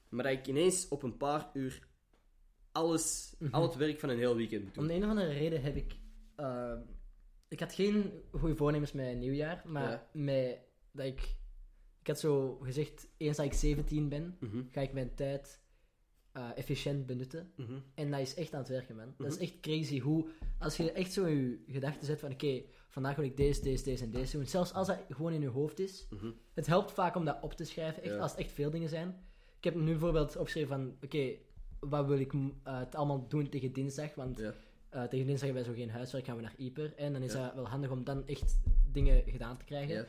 Maar dat ik ineens op een paar uur alles, Mhm. al het werk van een heel weekend moet Om doen. de een of andere reden heb ik... eh, ik had geen goede voornemens met nieuwjaar, maar Ja. met dat ik... Ik had zo gezegd, eens dat ik 17 ben, Mhm, ga ik mijn tijd eh, efficiënt benutten. mhm, En dat is echt aan het werken, man. Dat is Mhm. echt crazy hoe... Als je echt zo in je gedachten zet van... Oké, vandaag wil ik deze, deze, deze en deze doen. Zelfs als dat gewoon in je hoofd is. Het helpt vaak om dat op te schrijven. Echt, Ja. Als het echt veel dingen zijn. Ik heb nu bijvoorbeeld opgeschreven van... Oké, wat wil ik eh, het allemaal doen tegen dinsdag? Want Ja. Eh, tegen dinsdag hebben wij zo geen huiswerk. Gaan we naar Ieper. En dan is Ja. dat wel handig om dan echt dingen gedaan te krijgen. Ja.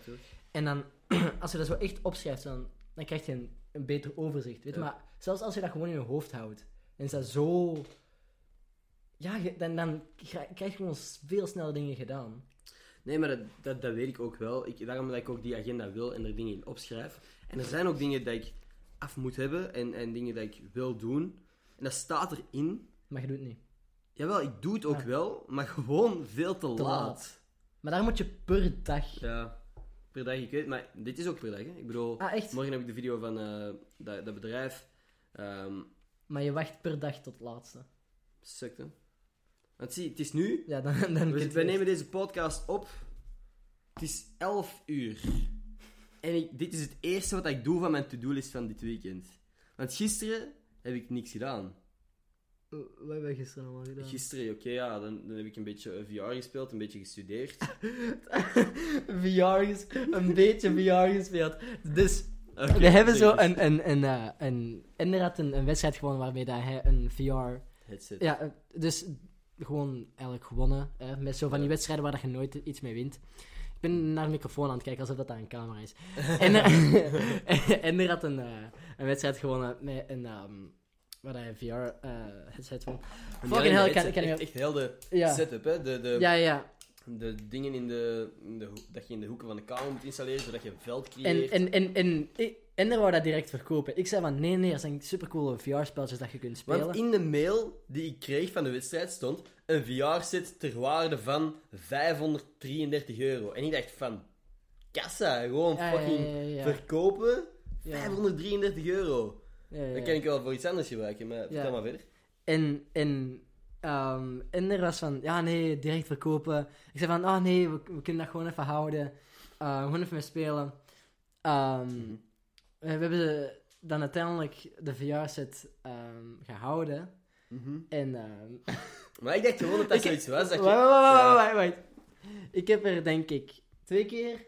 En dan, als je dat zo echt opschrijft, dan, dan krijg je een, een beter overzicht. Weet? Ja. Maar zelfs als je dat gewoon in je hoofd houdt, dan is dat zo. Ja, dan, dan krijg krijg je gewoon veel sneller dingen gedaan. Nee, maar dat, dat, dat weet ik ook wel. Ik, daarom dat ik ook die agenda wil en er dingen in opschrijf. En er zijn ook dingen dat ik af moet hebben en, en dingen dat ik wil doen. En dat staat erin. Maar je doet het niet. Jawel, ik doe het ook Ja. wel, maar gewoon veel te, Te laat. laat. Maar daar moet je per dag. Ja, per dag, ik weet maar dit is ook per dag. Hè. Ik bedoel, Ah, echt? morgen heb ik de video van eh, dat, dat bedrijf. Ehm Maar je wacht per dag tot het laatste. sukt, hè. Want zie, het is nu. Ja, dan, dan We, kun je we nemen deze podcast op. Het is 11 uur. En ik, dit is het eerste wat ik doe van mijn to-do-list van dit weekend. Want gisteren heb ik niks gedaan. Wat hebben we gisteren allemaal gedaan? Gisteren, oké, ja, dan, dan heb ik een beetje eh, VR gespeeld, een beetje gestudeerd. VR ges- een beetje VR gespeeld. Dus Oké, we hebben zo een, een, een, eh, een, inderdaad een, een wedstrijd gewonnen waarmee dat hij een VR Headset. Ja, eh, dus gewoon eigenlijk gewonnen. Hè, met zo van die Ja. wedstrijden waar dat je nooit iets mee wint. Ik ben naar de microfoon aan het kijken alsof dat daar een camera is. en, en er had een, een wedstrijd gewonnen met een. ehm waar hij een VR-headset van. En Fucking hell, ik kan echt, heel de Ja. setup, hè. De, de, Ja, ja. de dingen in de, in de dat je in de hoeken van de kamer moet installeren, zodat je een veld En, creëert. en, en, en, en Ender wou dat direct verkopen. Ik zei van nee, nee, er zijn supercoole VR-spelletjes dat je kunt spelen. Want in de mail die ik kreeg van de wedstrijd stond een VR-set ter waarde van 533 euro. En ik dacht van, kassa, gewoon fucking ja, ja, ja. verkopen, Ja. 533 euro. Ja. kan ik wel voor iets anders gebruiken, maar vertel Ja. maar verder. En, en, ehm Ender was van, ja nee, direct verkopen. Ik zei van, oh nee, we, we kunnen dat gewoon even houden. Eh, gewoon even mee spelen. Ehm, Mhm. we hebben dan uiteindelijk de VR-set gehouden. En, ehm Maar ik dacht gewoon dat dat zoiets was. Dat je, wacht, wacht, wacht. Ik heb er denk ik twee keer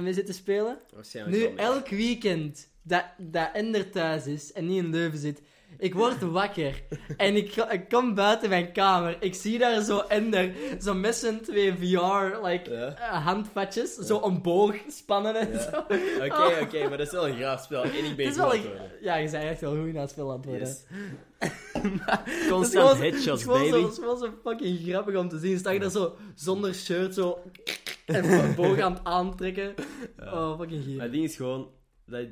mee zitten spelen. Waarschijnlijk Nu, elk weekend dat, dat Ender thuis is en niet in Leuven zit, Ik word wakker en ik, ik kom buiten mijn kamer. Ik zie daar zo Ender, zo met twee VR, like, Ja. eh, handvatjes, zo een boog spannen en Ja. zo. Oké, oké, maar dat is wel een graaf spel. En ik ben wel, een- ja, je bent echt wel goed aan het spel aan het worden. Yes. Constant headshots, baby. Zo, het wel zo fucking grappig om te zien. Sta je daar zo zonder shirt zo en boog aan het aantrekken. Oh, fucking Maar gier. het ding is gewoon... Dat-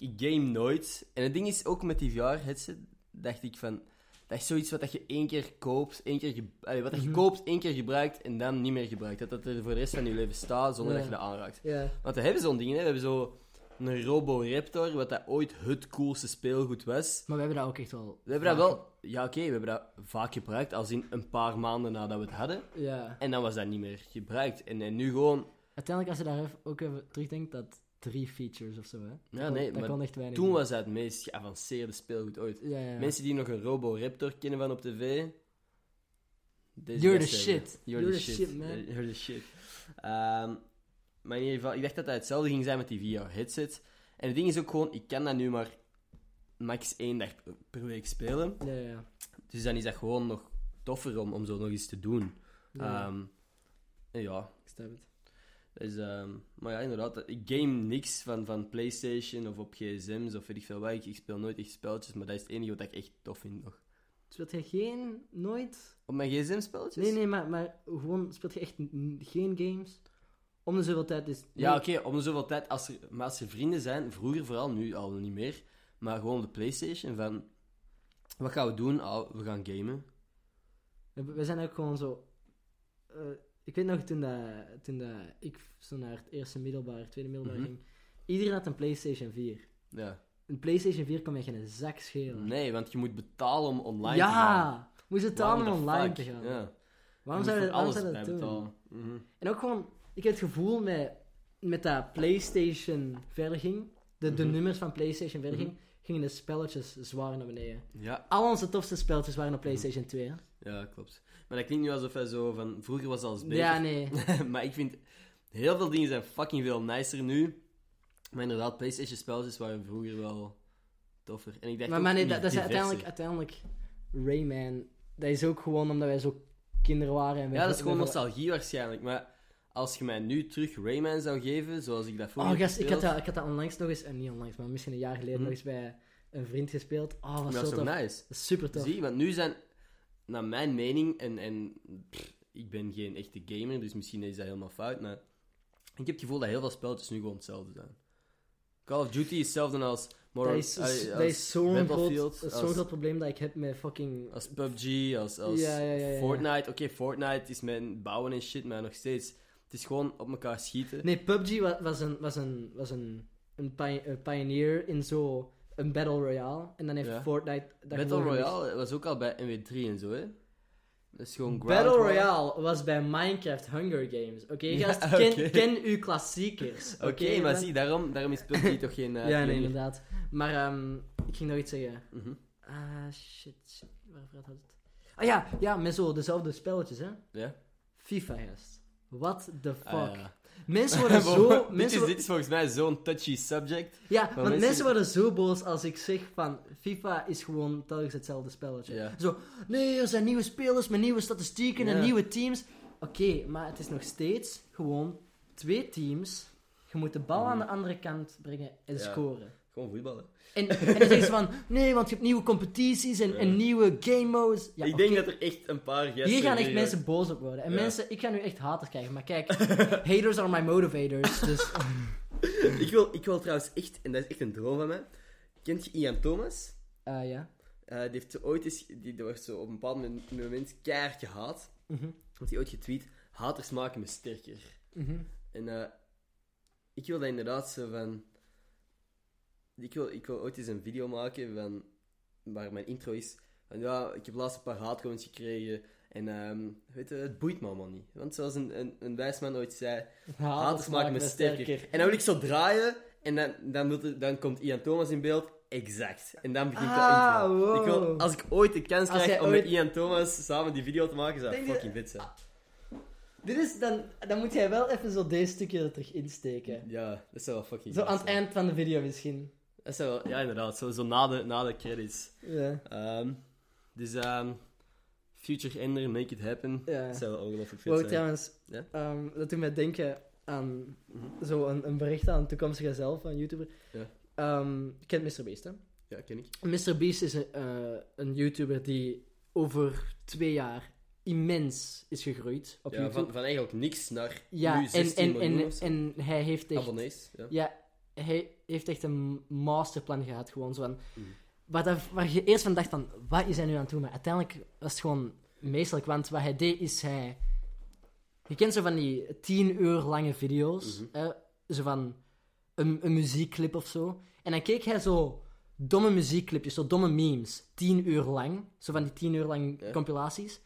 ik, game nooit. En het ding is ook met die VR-headset, dacht ik van... Dat is zoiets wat dat je één keer koopt, één keer allee, wat Mhm. koopt, één keer gebruikt en dan niet meer gebruikt. Dat dat er voor de rest van je leven staat zonder Ja. dat je dat aanraakt. Ja. Want we hebben zo'n ding, hè. We hebben zo een Roboraptor, wat dat ooit het coolste speelgoed was. Maar we hebben dat ook echt wel... We hebben dat wel... Ja, oké, we hebben dat vaak gebruikt, als in een paar maanden nadat we het hadden. Ja. En dan was dat niet meer gebruikt. En, en nu gewoon... Uiteindelijk, als je daar ook even terugdenkt, dat drie features of zo, hè. Ja, nee, dat maar echt. Toen was dat het meest geavanceerde speelgoed ooit. Ja, ja. Mensen die nog een Roboraptor kennen van op tv. deze You're the shit. You're, the, shit. man. You're the shit. Ehm, maar in ieder geval, ik dacht dat dat hetzelfde ging zijn met die VR-headset. En het ding is ook gewoon, ik kan dat nu maar max één dag per- week spelen. Ja, ja. Dus dan is dat gewoon nog toffer om, om zo nog eens te doen. Ja, Ehm, ja, ik snap het. Dus, ehm, maar ja, inderdaad. Ik game niks van, van PlayStation of op gsm's of weet ik veel wat. Ik, ik speel nooit echt spelletjes, maar dat is het enige wat ik echt tof vind nog. Speelt jij geen... Nooit... Op mijn gsm-spelletjes? Nee, nee, maar, maar gewoon... Speelt je echt geen games? Om de zoveel tijd is... Ja, oké, om de zoveel tijd. Als er, maar als er vrienden zijn, vroeger vooral, nu al niet meer. Maar gewoon op de PlayStation van. Wat gaan we doen? Ah, we gaan gamen. We, we zijn ook gewoon zo... eh, ik weet nog, toen, dat, toen dat ik zo naar het eerste middelbaar, tweede middelbaar Mhm. ging... Iedereen had een PlayStation 4. Ja. Een PlayStation 4 kon je geen zak schelen. Nee, want je moet betalen om online te gaan. ja! Moest betalen om online fuck? te gaan. Ja. Waarom zou je alles dat doen? betalen. Mhm. En ook gewoon, ik heb het gevoel met, met dat PlayStation verder ging, de, de Mhm. nummers van PlayStation verder Mhm. ging, gingen de spelletjes zwaar naar beneden. Ja, Al onze tofste spelletjes waren op PlayStation 2. hè? ja, klopt. Maar dat klinkt nu alsof hij zo van. Vroeger was alles beter. Ja, nee. maar ik vind. Heel veel dingen zijn fucking veel nicer nu. Maar inderdaad, PlayStation spelletjes waren vroeger wel toffer. En ik dacht Maar, maar nee, dat, dat is uiteindelijk, uiteindelijk Rayman. Dat is ook gewoon omdat wij zo kinderen waren. En Ja, dat is gewoon nostalgie waarschijnlijk. Maar als je mij nu terug Rayman zou geven, zoals ik dat vroeger Oh, gast, ik had, dat, ik had dat onlangs nog eens, en niet onlangs, maar misschien een jaar geleden Mhm. nog eens bij een vriend gespeeld. Oh, wat dat zo is toch nice. Dat is super tof. Zie, want nu zijn, naar mijn mening, en, en pff, ik ben geen echte gamer, dus misschien is dat helemaal fout, maar ik heb het gevoel dat heel veel spelletjes nu gewoon hetzelfde zijn. Call of Duty is hetzelfde als Modern, Dat is, eh, als dat is zo'n groot, groot probleem dat ik heb met fucking... Als PUBG, als, als Ja, ja, ja, ja. Fortnite. Oké, Fortnite is met bouwen en shit, maar nog steeds. Het is gewoon op elkaar schieten. Nee, PUBG wa- was een, was een, was een, een, pi- een pioneer in zo een Battle Royale. En dan heeft Ja. Fortnite... dat Battle gewoon gemixt. Royale was ook al bij NW3 en zo, hè? Dat is gewoon Battle. Royale was bij Minecraft Hunger Games. Oké, Ja, gast, ken, oké. ken uw klassiekers. Oké, maar zie, daarom, daarom is PUBG toch geen... eh, ja, nee, pionier. inderdaad. Maar ehm, ik ging nog iets zeggen. Mhm. Ah, shit, shit. Waarover had het? Ah ja, ja, met zo dezelfde spelletjes, hè. Ja? FIFA, gast. What the fuck? Ah, ja. Mensen worden zo... dit, mensen is, wo- dit is volgens mij zo'n touchy subject. Ja, want mensen, mensen- worden zo boos als ik zeg van FIFA is gewoon telkens hetzelfde spelletje. Ja. Zo, nee, er zijn nieuwe spelers met nieuwe statistieken en nieuwe teams. Oké, maar het is nog steeds gewoon twee teams. Je moet de bal aan de andere kant brengen en scoren. Gewoon voetballen. En, en dan zeggen ze van, nee, want je hebt nieuwe competities en, Ja. en nieuwe game modes. Ja, ik denk dat er echt een paar gasten... Hier gaan echt mensen boos op worden. En Ja. mensen, ik ga nu echt haters krijgen. Maar kijk, haters are my motivators. Dus ik, wil, ik wil trouwens echt, en dat is echt een droom van mij... Kent je Ian Thomas? eh, ja. Eh, die heeft zo ooit eens... Die wordt zo op een bepaald moment, keihard gehaat. Mhm, Want hij ooit getweet... Haters maken me sterker. mhm. En eh, ik wil dat inderdaad zo van... Ik wil, ik wil ooit eens een video maken van... Waar mijn intro is. Van ja, ik heb laatst een paar haatcomments gekregen. En ehm, weet je, het boeit me allemaal niet. Want zoals een, een, een wijsman ooit zei... Haters maken me sterker. En dan wil ik zo draaien. En dan, dan, het- dan komt Ian Thomas in beeld. Exact. En dan begint Ah, dat intro. wow. Ik wil, als ik ooit de kans Als krijg om met Ian Thomas samen die video te maken, zou dat fucking vet zijn. Dit is, dan, dan moet jij wel even zo deze stukje er terug insteken. Ja, dat zou wel fucking Zo aan het eind van de video misschien. Wel, ja, inderdaad. Zo, zo na, de, na de credits. Ja. Ehm, dus, ehm Future Ender, Make It Happen. Ja. Dat zou wel ongelooflijk vet zijn. trouwens, Ja? ehm, dat doet mij denken aan Mhm. zo een, een bericht aan een toekomstige zelf, een YouTuber. Ja. Kent MrBeast, hè? Ja, ken ik. MrBeast is een, eh, een YouTuber die over twee jaar immens is gegroeid op Ja, YouTube. van, van eigenlijk niks naar ja, nu en, 16 en, miljoen en, zo. en hij heeft echt... abonnees. Ja. Ja, hij heeft echt een masterplan gehad, gewoon zo van... Mm. Waar, dat, waar je eerst van dacht van, wat is hij nu aan het doen? Maar uiteindelijk was het gewoon meestelijk, want wat hij deed is hij... Je kent zo van die tien uur lange video's, Mhm. hè, zo van een, een muziekclip of zo. En dan keek hij zo domme muziekclipjes, zo domme memes, tien uur lang. Zo van die tien uur lang compilaties.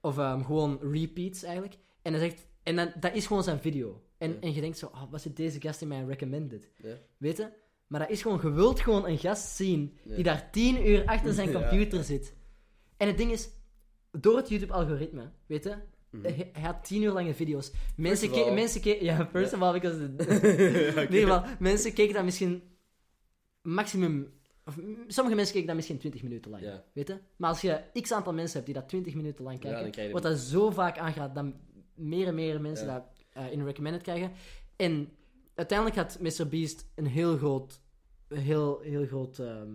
Of ehm, gewoon repeats eigenlijk. En, hij zegt, en dan, dat is gewoon zijn video. En, en je denkt zo, oh, wat zit deze gast in mijn recommended? Weet je? Maar dat is gewoon, je wilt gewoon een gast zien die daar tien uur achter zijn computer zit. En het ding is, door het YouTube-algoritme, weet je, Mhm. hij, had tien uur lange video's. Mensen keken, mensen keken, ja, first of all, because in ieder geval, mensen keken dat misschien maximum, of sommige mensen keken dat misschien 20 minuten lang, weet je. Maar als je x aantal mensen hebt die dat 20 minuten lang kijken, je wordt dat zo vaak aangeraden dat meer en meer mensen dat eh, in recommended krijgen. En uiteindelijk had MrBeast een heel groot, heel, heel groot, ehm,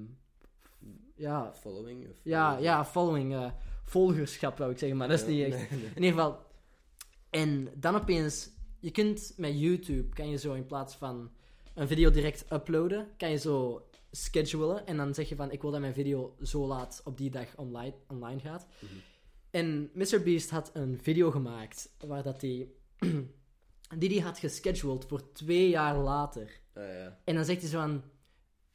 ja, Following? Of ja, ja, following, eh, volgerschap wou ik zeggen, maar dat is niet echt. nee, nee. In ieder geval. En dan opeens, je kunt met YouTube, kan je zo in plaats van een video direct uploaden, kan je zo schedulen en dan zeg je van ik wil dat mijn video zo laat op die dag online, online gaat. Mhm. En MrBeast had een video gemaakt waar dat hij die die had gescheduled voor twee jaar later. Ah, ja. En dan zegt hij zo van...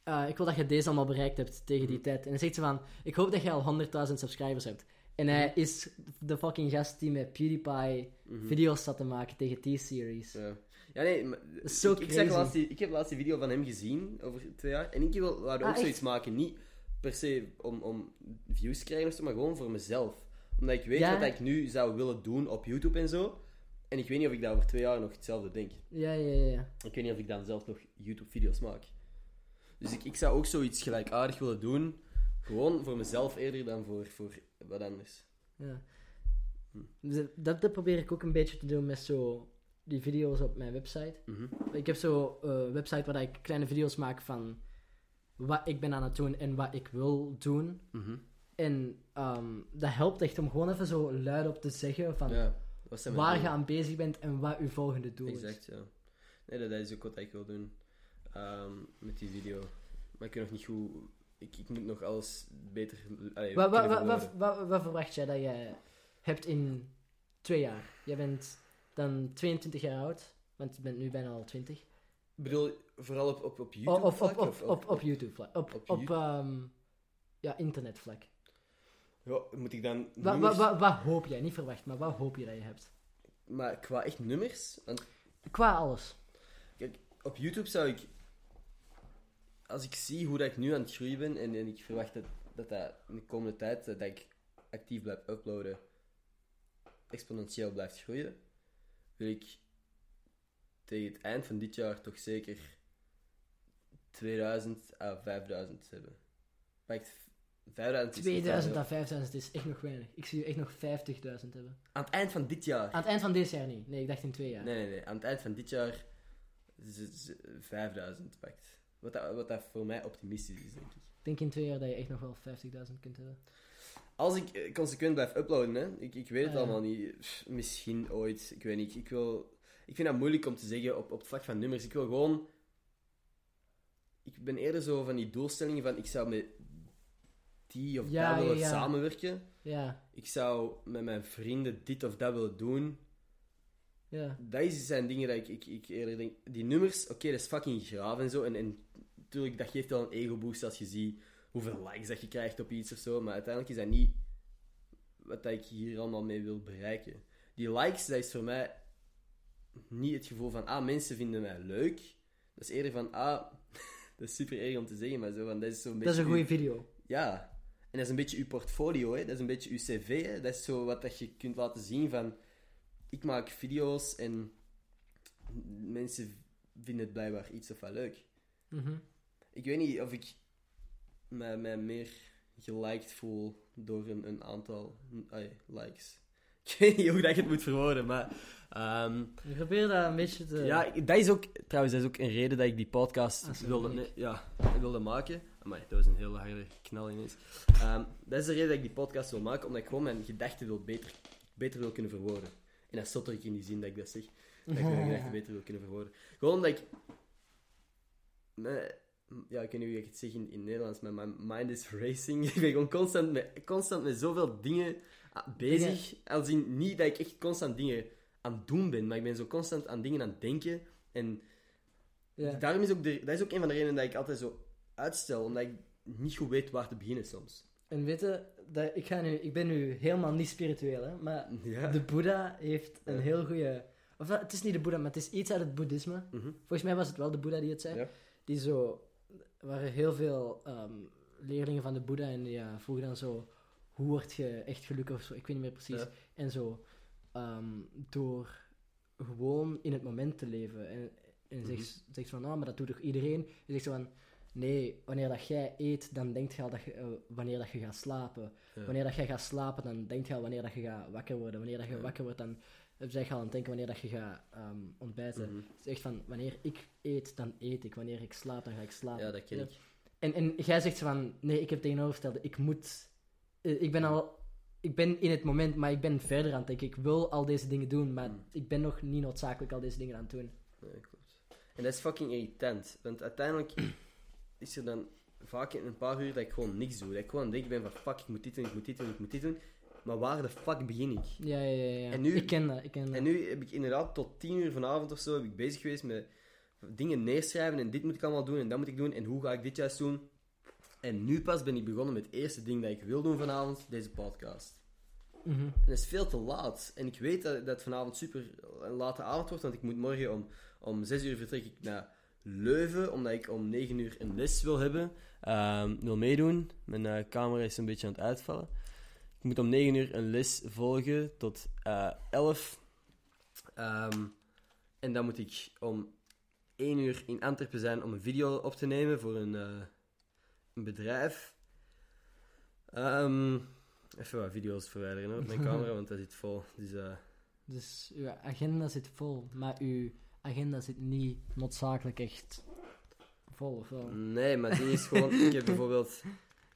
eh, ik wil dat je deze allemaal bereikt hebt tegen die Mhm. tijd. En dan zegt ze van... Ik hoop dat je al 100.000 subscribers hebt. En hij is de fucking gast die met PewDiePie Mhm. video's zat te maken tegen T-Series. Ja. Ja, nee, maar, ik, crazy. laatst die, ik heb laatst die video van hem gezien, over twee jaar. En ik wil Ah, ook echt? zoiets maken. Niet per se om, om views te krijgen maar gewoon voor mezelf. Omdat ik weet Ja. wat ik nu zou willen doen op YouTube en zo. En ik weet niet of ik dat over twee jaar nog hetzelfde denk. Ja, ja, ja. Ik weet niet of ik dan zelf nog YouTube-video's maak. Dus ik, ik zou ook zoiets gelijkaardig willen doen. Gewoon voor mezelf eerder dan voor, voor wat anders. ja. Hm. Dus dat, dat probeer ik ook een beetje te doen met zo die video's op mijn website. Mhm. Ik heb zo eh, een website waar ik kleine video's maak van wat ik ben aan het doen en wat ik wil doen. Mhm. En ehm, dat helpt echt om gewoon even zo luid op te zeggen van Ja, waar je aan bezig bent en wat je volgende doel is. Exact, ja. Nee, dat, dat is ook wat ik wil doen ehm, met die video. Maar ik weet nog niet hoe... Ik, ik moet nog alles beter... allee, Wat, wat, wat, wat, verwacht jij dat jij hebt in twee jaar? Jij bent dan 22 jaar oud, want je bent nu bijna al 20. Ik bedoel, vooral op, op, op YouTube vlak, op, of- op, op YouTube vlak. Op, op op, ehm, ja, internetvlak. Ja, moet ik dan Wat, wat, nummers... wat, wat hoop jij? Niet verwacht, maar wat hoop je dat je hebt? Maar qua echt nummers... Want Qua alles. op YouTube zou ik... Als ik zie hoe dat ik nu aan het groeien ben, en, en ik verwacht dat, dat dat in de komende tijd, dat ik actief blijf uploaden, exponentieel blijft groeien, wil ik tegen het eind van dit jaar toch zeker 2000 à 5000 hebben. Ik, 5000 is echt 2000 wel à 5000 is echt nog weinig. Ik zie je echt nog 50.000 hebben. Aan het eind van dit jaar. Aan het eind van dit jaar niet. Nee, ik dacht in twee jaar. Nee, nee, nee. Aan het eind van dit jaar z- z- 5000 pakt. Wat dat, wat dat voor mij optimistisch is, denk ik. Ik denk in twee jaar dat je echt nog wel 50.000 kunt hebben. Als ik eh, consequent blijf uploaden, hè, ik, ik weet het Ah, ja. allemaal niet. Pff, Misschien ooit, ik weet niet. Ik, wil, ik vind dat moeilijk om te zeggen op, op het vlak van nummers. Ik wil gewoon. Ik ben eerder zo van die doelstellingen van ik zou met die of Ja, dat willen ja, samenwerken. Ja, Ik zou met mijn vrienden dit of dat willen doen. ja. Dat is- zijn dingen dat ik, ik, ik eerder denk. Die nummers, oké, dat is fucking graaf en zo. En, en natuurlijk, dat geeft wel een ego-boost als je ziet hoeveel likes dat je krijgt op iets of zo. Maar uiteindelijk is dat niet wat dat ik hier allemaal mee wil bereiken. Die likes, dat is voor mij niet het gevoel van, ah, mensen vinden mij leuk. Dat is eerder van, ah, dat is super erg om te zeggen, maar zo van, dat is zo'n beetje... Dat is een goede video. ja, en dat is een beetje uw portfolio, hè? dat is een beetje uw cv. Hè? Dat is zo wat dat je kunt laten zien van... Ik maak video's en mensen vinden het blijkbaar iets of wat leuk. Mhm. ik weet niet of ik mij, mij meer geliked voel door een, een aantal likes. Ik weet niet hoe dat je het moet verwoorden, maar... ehm, Ik probeer dat een beetje te... ja, dat is ook... Trouwens, dat is ook een reden dat ik die podcast Ah, wilde, ja, wilde maken. Maar dat was een hele harde knal ineens. Ehm, dat is de reden dat ik die podcast wil maken, omdat ik gewoon mijn gedachten wil beter, beter wil kunnen verwoorden. En dat stotter ik in die zin dat ik dat zeg. Dat ik mijn gedachten beter wil kunnen verwoorden. Gewoon omdat ik... mijn- ja, ik weet niet hoe ik het zeg in, in Nederlands, maar mijn mind is racing. ik ben gewoon constant met, constant met zoveel dingen ah, bezig. Als in, niet dat ik echt constant dingen aan het doen ben, maar ik ben zo constant aan dingen aan het denken. En Ja. daarom is ook de, dat is ook een van de redenen dat ik altijd zo uitstel, omdat ik niet goed weet waar te beginnen soms. En weet je, dat, ik, ga nu, ik ben nu helemaal niet spiritueel, hè, maar Ja. de Boeddha heeft een Ja. heel goede... Of dat- het is niet de Boeddha, maar het is iets uit het boeddhisme. Mhm. Volgens mij was het wel de Boeddha die het zei. Ja. Die zo... Er waren heel veel ehm, leerlingen van de Boeddha en die vroegen dan zo... Hoe word je echt gelukkig of zo? Ik weet niet meer precies. En zo... ehm, door gewoon in het moment te leven. En, en zegt, zegt van, nou, maar dat doet toch iedereen? Je zegt zo van... Nee, wanneer dat jij eet, dan denkt je al dat je, eh, wanneer dat je gaat slapen. Ja. Wanneer dat jij gaat slapen, dan denk je al wanneer dat je gaat wakker worden. Wanneer dat je Ja. wakker wordt, dan zeg je al aan het denken wanneer dat je gaat ehm, ontbijten. Mhm. Het is echt van, wanneer ik eet, dan eet ik. Wanneer ik slaap, dan ga ik slapen. Ja, dat ken ik. En, en jij zegt zo van, nee, ik heb tegenovergestelde, ik moet... eh, Ik ben al... Ik ben in het moment, maar ik ben verder aan het denken. Ik wil al deze dingen doen, maar Mm. ik ben nog niet noodzakelijk al deze dingen aan het doen. Nee, klopt. En dat is fucking irritant. Want uiteindelijk is er dan vaak in een paar uur dat ik gewoon niks doe. Dat ik gewoon denk ben van fuck, ik moet dit doen, ik moet dit doen, ik moet dit doen. Maar waar de fuck begin ik? Ja, ja, ja. ja. En nu- ik ken dat, ik ken dat. En nu heb ik inderdaad tot tien uur vanavond of zo heb ik bezig geweest met dingen neerschrijven en dit moet ik allemaal doen en dat moet ik doen en hoe ga ik dit juist doen. En nu pas ben ik begonnen met het eerste ding dat ik wil doen vanavond, deze podcast. Mhm. En dat is veel te laat. En ik weet dat, dat het vanavond super een late avond wordt, want ik moet morgen om, om 6 uur vertrek ik naar Leuven, omdat ik om 9 uur een les wil hebben. Ehm, wil meedoen. Mijn eh, camera is een beetje aan het uitvallen. Ik moet om 9 uur een les volgen tot eh 11. Ehm, en dan moet ik om 1 uur in Antwerpen zijn om een video op te nemen voor een, eh, een bedrijf. Ehm, even wat video's verwijderen hoor, op mijn camera, want dat zit vol. Dus, eh, Dus uw agenda zit vol, maar uw agenda zit niet noodzakelijk echt vol, of wel? nee, maar het ding is gewoon, ik heb bijvoorbeeld...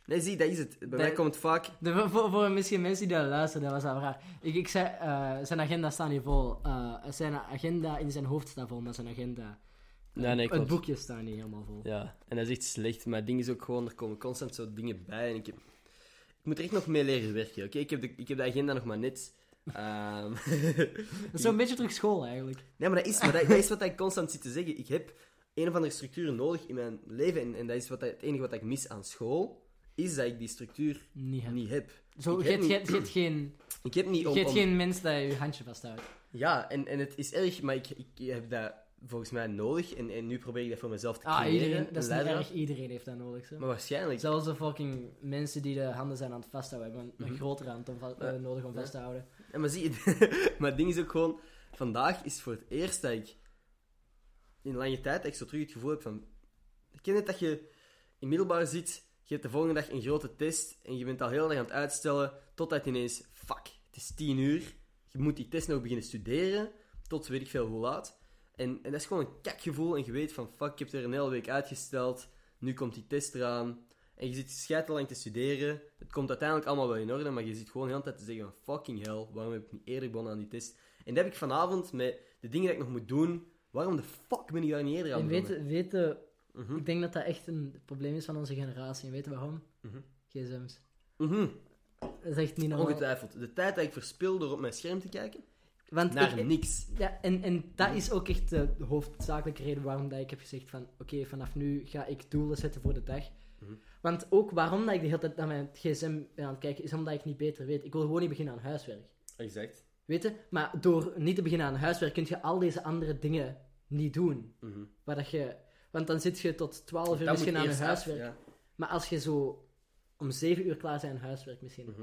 Nee, zie, dat is het. Bij mij komt het vaak... De, voor, misschien mensen die dat luisteren, dat was al raar. Ik, ik zei, eh, zijn agenda staat niet vol. Eh, zijn agenda in zijn hoofd staat vol, maar zijn agenda... Nee, nee, het boekje staat niet helemaal vol. Ja, en dat is echt slecht. Maar het ding is ook gewoon, er komen constant zo dingen bij. En ik, heb, ik moet er echt nog mee leren werken, oké? Ik, heb de, ik heb de agenda nog maar net... ehm, Dat is zo'n beetje terug school, eigenlijk. nee, maar dat is, maar dat, dat is wat ik constant zit te zeggen. Ik heb een of andere structuur nodig in mijn leven. En, en dat is wat, het enige wat ik mis aan school. Is dat ik die structuur Niet hebben. niet heb. Zo, je heb hebt- geen, Ik heb niet om... om- geen mens dat je je handje vasthoudt. Ja, en, en het is erg, maar ik, ik heb dat volgens mij nodig. En, en nu probeer ik dat voor mezelf te Ah, creëren. iedereen, een dat is niet erg. Iedereen heeft dat nodig. Zo. Maar waarschijnlijk... Zelfs de fucking mensen die de handen zijn aan het vasthouden, hebben een, Mhm. grotere hand om eh, nodig om Ja. vast te houden. Maar zie maar het ding is ook gewoon, vandaag is voor het eerst dat ik in lange tijd zo terug het gevoel heb van, ik ken het dat je in middelbaar zit, je hebt de volgende dag een grote test en je bent al heel erg aan het uitstellen, totdat ineens, fuck, het is tien uur, je moet die test nog beginnen studeren, tot weet ik veel hoe laat. En, en dat is gewoon een kakgevoel en je weet van, fuck, ik heb er een hele week uitgesteld, nu komt die test eraan. En je zit scheitelang te studeren. Het komt uiteindelijk allemaal wel in orde, maar je zit gewoon de hele tijd te zeggen van fucking hell, waarom heb ik niet eerder begonnen aan die test? En dat heb ik vanavond met de dingen dat ik nog moet doen. Waarom de fuck ben ik daar niet eerder aan En begonnen? weten, weten, Mhm, ik denk dat dat echt een probleem is van onze generatie. En weten waarom? mhm, GSM's. mhm. Dat is echt niet normaal. Ongetwijfeld. De tijd dat ik verspil door op mijn scherm te kijken, Want naar ik, niks. ja, en, en dat is ook echt de hoofdzakelijke reden waarom dat ik heb gezegd van... Oké, vanaf nu ga ik doelen zetten voor de dag. Mhm. Want ook waarom dat ik de hele tijd naar mijn gsm ben aan het kijken, is omdat ik niet beter weet. Ik wil gewoon niet beginnen aan huiswerk. Exact. Weet je? Maar door niet te beginnen aan huiswerk kun je al deze andere dingen niet doen. Waar dat je... Want dan zit je tot 12 uur misschien aan je af, huiswerk. ja. Maar als je zo om 7 uur klaar bent aan huiswerk misschien. Mhm.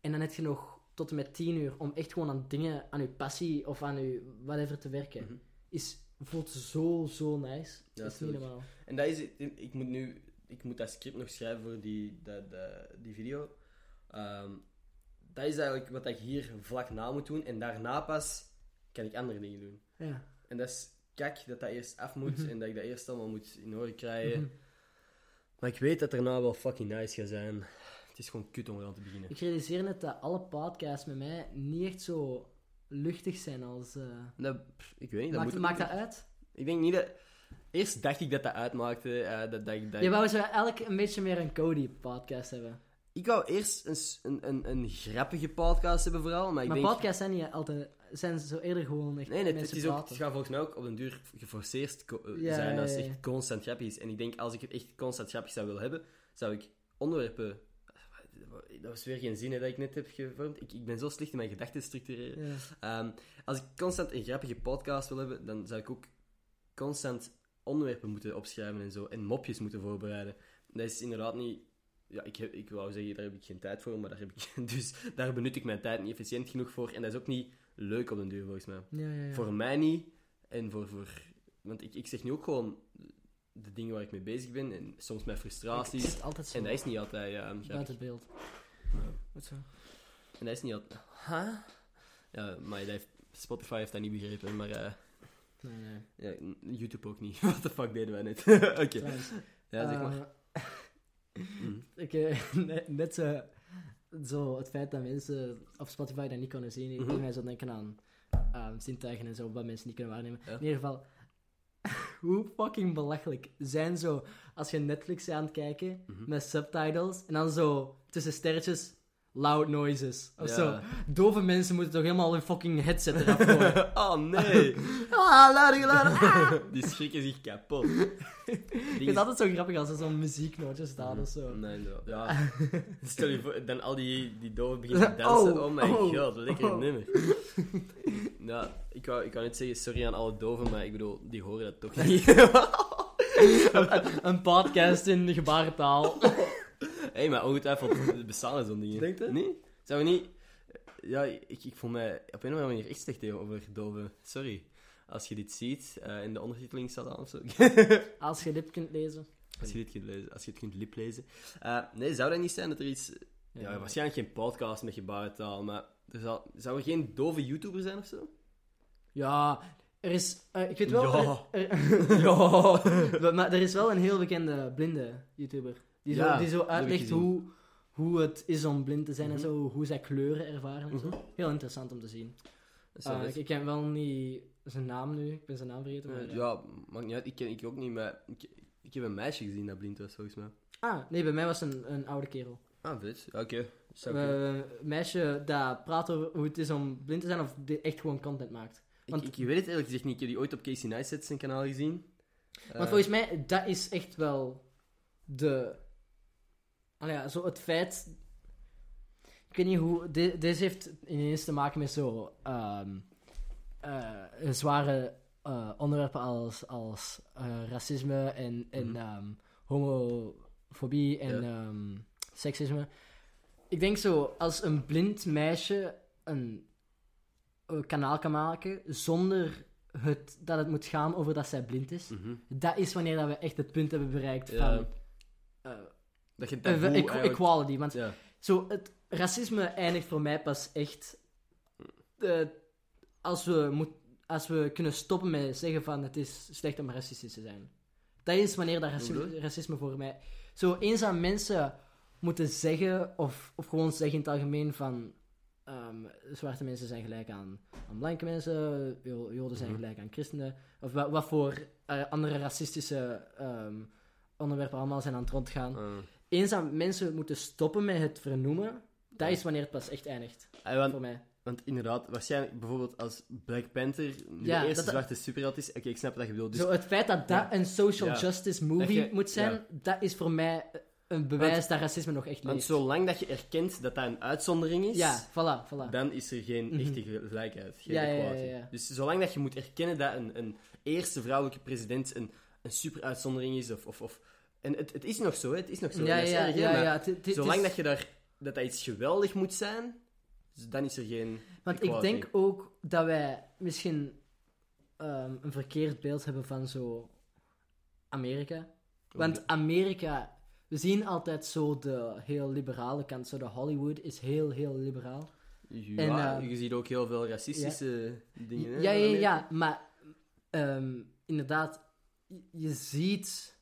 En dan heb je nog tot en met 10 uur om echt gewoon aan dingen, aan je passie of aan je whatever te werken. Mhm. Is voelt zo, zo nice. Ja, dat is niet normaal. En dat is, ik moet nu, ik moet dat script nog schrijven voor die, dat, dat- die video. Ehm, dat is eigenlijk wat ik hier vlak na moet doen. En daarna pas kan ik andere dingen doen. Ja. En dat is kak dat dat eerst af moet Mhm. en dat ik dat eerst allemaal moet in orde krijgen. Mhm. Maar ik weet dat daarna wel fucking nice gaat zijn. Het is gewoon kut om eraan te beginnen. Ik realiseer net dat alle podcasts met mij niet echt zo luchtig zijn als... Dat, pff, ik weet niet, dat maakt moet maakt dat uit? Ik denk niet dat... Eerst dacht ik dat dat uitmaakte. eh, dat, dat, dat, Je wou zo elk een beetje meer een Cody-podcast hebben. Ik wou eerst een, een, een, een grappige podcast hebben vooral, maar ik maar denk... podcasts zijn niet altijd... Zijn zo eerder gewoon echt Nee, nee, het, is ook, het gaat volgens mij ook op den duur geforceerd eh, Ja, zijn als het echt constant grappig is. En ik denk, als ik het echt constant grappig zou willen hebben, zou ik onderwerpen... Dat was weer geen zin hè, dat ik net heb gevormd. Ik, ik ben zo slecht in mijn gedachten te structureren. Ja. Ehm, als ik constant een grappige podcast wil hebben, dan zou ik ook constant onderwerpen moeten opschrijven en zo. En mopjes moeten voorbereiden. Dat is inderdaad niet... Ja, ik, heb, ik wou zeggen, daar heb ik geen tijd voor, maar daar heb ik... Dus daar benut ik mijn tijd niet efficiënt genoeg voor. En dat is ook niet leuk op den duur, volgens mij. Ja, ja, ja. Voor mij niet. En voor... voor want ik, ik zeg nu ook gewoon de dingen waar ik mee bezig ben. En soms mijn frustraties. altijd zo En dat is niet altijd... Ja, buiten beeld. Wat zo? En dat is niet altijd... Huh? Ja, maar Spotify heeft dat niet begrepen, maar... eh, Nee, nee. Ja, YouTube ook niet. What the fuck deden wij net? Oké. Ja, zeg maar. eh, Mm. ik, eh, net, zo, zo het feit dat mensen op Spotify dat niet kunnen zien, ik Mhm. doet mij zo denken aan ehm zintuigen en zo, wat mensen niet kunnen waarnemen. Ja. In ieder geval, hoe fucking belachelijk zijn zo, als je Netflix aan het kijken, Mhm. met subtitles, en dan zo tussen sterretjes, loud noises, of Ja. zo. Dove mensen moeten toch helemaal hun fucking headset eraf gooien. oh nee! ah, luid geluid, ah! Die schrikken zich kapot. Vind is- het altijd zo grappig als er zo'n muzieknootje staat of zo. Nee, no. Ja. Stel je voor, dan al die, die doven beginnen te dansen. Oh, Oh, my oh, god, wat lekker oh. nummer. nou, ik wou, ik wou net zeggen sorry aan alle doven, maar ik bedoel, die horen dat toch niet. een, een podcast in gebarentaal. Hé, hey, maar ongetwijfeld bestaan er zo'n dingen. Denk je? Nee? Zou je niet... Ja, ik, ik voel mij op een of andere manier echt slecht tegenover doven. Sorry. Als je dit ziet, eh, in de ondertiteling staat aan of zo. Als je lip kunt lezen. Als je dit kunt lezen, als je het kunt liplezen. Eh, nee, zou dat niet zijn dat er iets... Ja, waarschijnlijk geen podcast met gebarentaal, maar er zou er geen dove YouTuber zijn of zo? Ja, er is... eh, ik weet wel... Ja. er- er- ja. Maar- Maar er is wel een heel bekende blinde YouTuber. Die zo, die zo uitlegt hoe, hoe het is om blind te zijn en Mhm. zo. Hoe zij kleuren ervaren en zo. Mhm. Heel interessant om te zien. Eh, vet. ik, ik ken wel niet zijn naam nu. Ik ben zijn naam vergeten. Maar, Eh, ja. ja, maakt niet uit. Ik ken ik ook niet, maar ik, ik heb een meisje gezien dat blind was, volgens mij. Ah, nee, bij mij was het een, een oude kerel. Ah, vet. Oké. Kunnen. Eh, Een meisje dat praat over hoe het is om blind te zijn of echt gewoon content maakt. want- ik, ik weet het eerlijk gezegd niet. Ik heb die ooit op Casey Neistat zijn kanaal gezien. Want Eh, volgens mij, dat is echt wel de... Ja, zo het feit... Ik weet niet hoe... deze heeft ineens te maken met zo... eh, zware eh, onderwerpen als, als eh, racisme en, en Mhm. ehm, homofobie en Ja. ehm, seksisme. Ik denk zo, als een blind meisje een, een kanaal kan maken zonder het, dat het moet gaan over dat zij blind is, mhm. dat is wanneer dat we echt het punt hebben bereikt Ja. van Dat je eh, taboe eigenlijk- equality. Want Ja. zo, het racisme eindigt voor mij pas echt eh, als, we moet, als we kunnen stoppen met zeggen van het is slecht om racistisch te zijn. Dat is wanneer dat racisme voor mij... Zo eens aan mensen moeten zeggen, of, of gewoon zeggen in het algemeen van... ehm, zwarte mensen zijn gelijk aan, aan blanke mensen, Jo- joden zijn Mhm. gelijk aan christenen. Of wat, wat voor eh, andere racistische ehm, onderwerpen allemaal zijn aan het rondgaan. Eh. Eens aan mensen moeten stoppen met het vernoemen, dat is wanneer het pas echt eindigt. Ah, want, Voor mij. want inderdaad, waarschijnlijk bijvoorbeeld als Black Panther nu Ja, de eerste dat- zwarte superheld is. Oké, ik snap wat je bedoelt. Dus, Zo, het feit dat dat een social justice movie Dat je- moet zijn, dat is voor mij een bewijs dat racisme nog echt want leeft. zolang dat je erkent dat dat een uitzondering is, Ja, voilà, voilà. dan is er geen Mhm. echte gelijkheid. Geen equality. ja. Dus zolang dat je moet erkennen dat een, een eerste vrouwelijke president een, een super uitzondering is, of... of, of en het, het is nog zo, het is nog zo. ja, dat is ja, erg, ja, ja. Zolang is- dat je daar... Dat dat iets geweldig moet zijn, dan is er geen... Want ik denk ook dat wij misschien ehm, een verkeerd beeld hebben van zo Amerika. Want Amerika, we zien altijd zo de heel liberale kant. Zo de Hollywood is heel, heel liberaal. Ja, En, eh, je ziet ook heel veel racistische dingen. Ja, ja, ja, maar ehm, inderdaad, je ziet.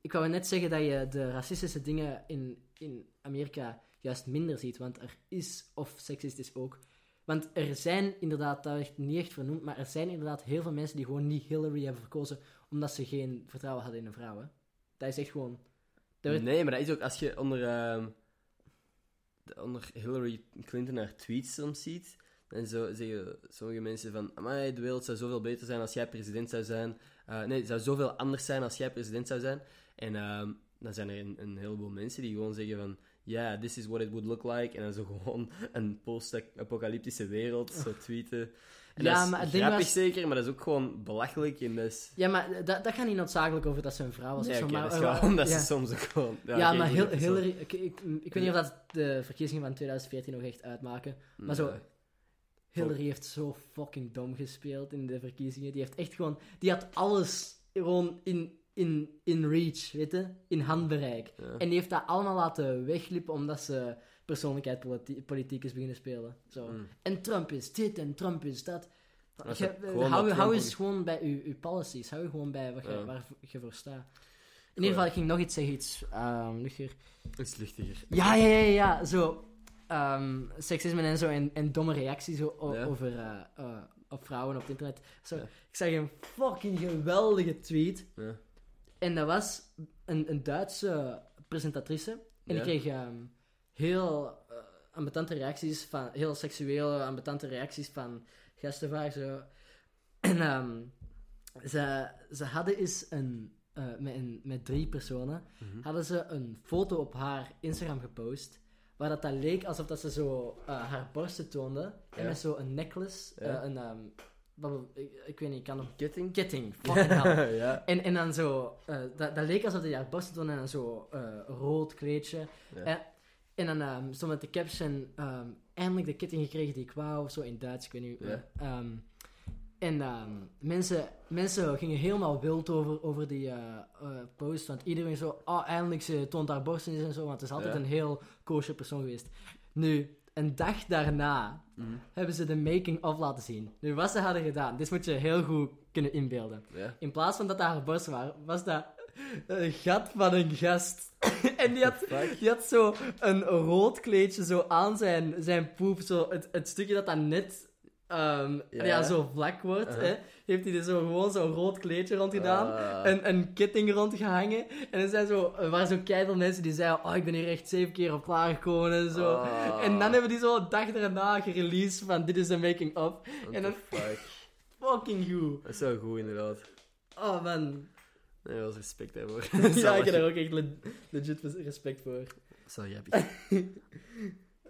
Ik wou net zeggen dat je de racistische dingen in, in Amerika juist minder ziet, want er is, of seksistisch ook. Want er zijn inderdaad, dat werd niet echt vernoemd, maar er zijn inderdaad heel veel mensen die gewoon niet Hillary hebben verkozen omdat ze geen vertrouwen hadden in een vrouw. Hè? Dat is echt gewoon. Nee, maar dat is ook als je onder, ehm, de- onder Hillary Clinton haar tweets soms ziet. En zo zeggen sommige mensen van, amai, de wereld zou zoveel beter zijn als jij president zou zijn. Eh, nee, het zou zoveel anders zijn als jij president zou zijn. En ehm, dan zijn er een, een heleboel mensen die gewoon zeggen van, ja, this is what it would look like. En dan zo gewoon een post-apocalyptische wereld, zo tweeten. En Ja, dat is maar het ding grappig was- zeker, maar dat is ook gewoon belachelijk. Dat is... Ja, maar dat, dat gaat niet noodzakelijk over dat ze een vrouw was. Ja, oké, maar, dat is gewoon ja. ze soms ook gewoon... Ja, maar dat zo. Hillary... Ik, ik, ik weet niet of dat de verkiezingen van 2014 nog echt uitmaken. Maar zo... Hillary heeft zo fucking dom gespeeld in de verkiezingen. Die heeft echt gewoon... Die had alles gewoon in, in, in reach, weet je? In handbereik. Ja. En die heeft dat allemaal laten weglippen omdat ze persoonlijkheid politi- politiek is beginnen spelen. Zo. Mm. En Trump is dit en Trump is dat. Je- hou, hou Trump eens gewoon bij uw, uw policies. Hou je gewoon bij wat je, Ja. waar je voor staat. In ieder geval, ik ging nog iets zeggen, iets um, luchtiger. Iets luchtiger. Ja, ja, ja, ja. Zo, ehm, seksisme en zo en, en domme reacties Ja. over eh, eh, op vrouwen op het internet. Zo. Ik zag een fucking geweldige tweet. Ja. En dat was een, een Duitse presentatrice. En Ja. die kreeg ehm, heel uh, ambetante reacties van... Heel seksuele, ambetante reacties van gasten vaak zo. En ehm, ze, ze hadden eens een... eh, met, een, met drie personen Mhm. hadden ze een foto op haar Instagram gepost. Waar dat, dat leek alsof dat ze zo eh, haar borsten toonde. En Ja. met zo een necklace. Ja. een, wil- ik, ik weet niet, ik kan nog... Ketting? Ketting, fucking hell. ja. En, en dan zo... eh, dat, dat leek alsof hij haar borsten toonde en dan zo eh, rood kleedje. Ja. Eh, en dan ehm stond met de caption... ehm, eindelijk de ketting gekregen die ik wou, of zo in Duits, ik weet niet. Ja. eh, ehm, en mensen, mensen gingen helemaal wild over, over die eh, post. Want iedereen zo, oh, eindelijk ze toont haar borsten eens en zo. Want het is altijd een heel kosher persoon geweest. Nu, een dag daarna Mhm. hebben ze de making-of laten zien. Nu, wat ze hadden gedaan, dit moet je heel goed kunnen inbeelden. In plaats van dat dat haar borsten waren, was dat een gat van een gast. en die had, die had zo een rood kleedje zo aan zijn, zijn poep. Zo het, het stukje dat dan net ehm, Ja. ja. zo vlak wordt. Uh-huh. hè, heeft hij er zo gewoon zo'n rood kleedje rond gedaan. Ah. Een, een ketting rondgehangen. En er, zijn zo, er waren zo keiveel mensen die zeiden... Oh, ik ben hier echt zeven keer op klaargekomen en zo. Ah. En dan hebben die zo een dag daarna gereleased van... Dit is de making-of. En dan- fuck. Fucking goed. Dat is wel goed, inderdaad. Oh, man. Nee, wel respect daarvoor. ja, ik heb daar ook echt le- legit respect voor. Wel grappig.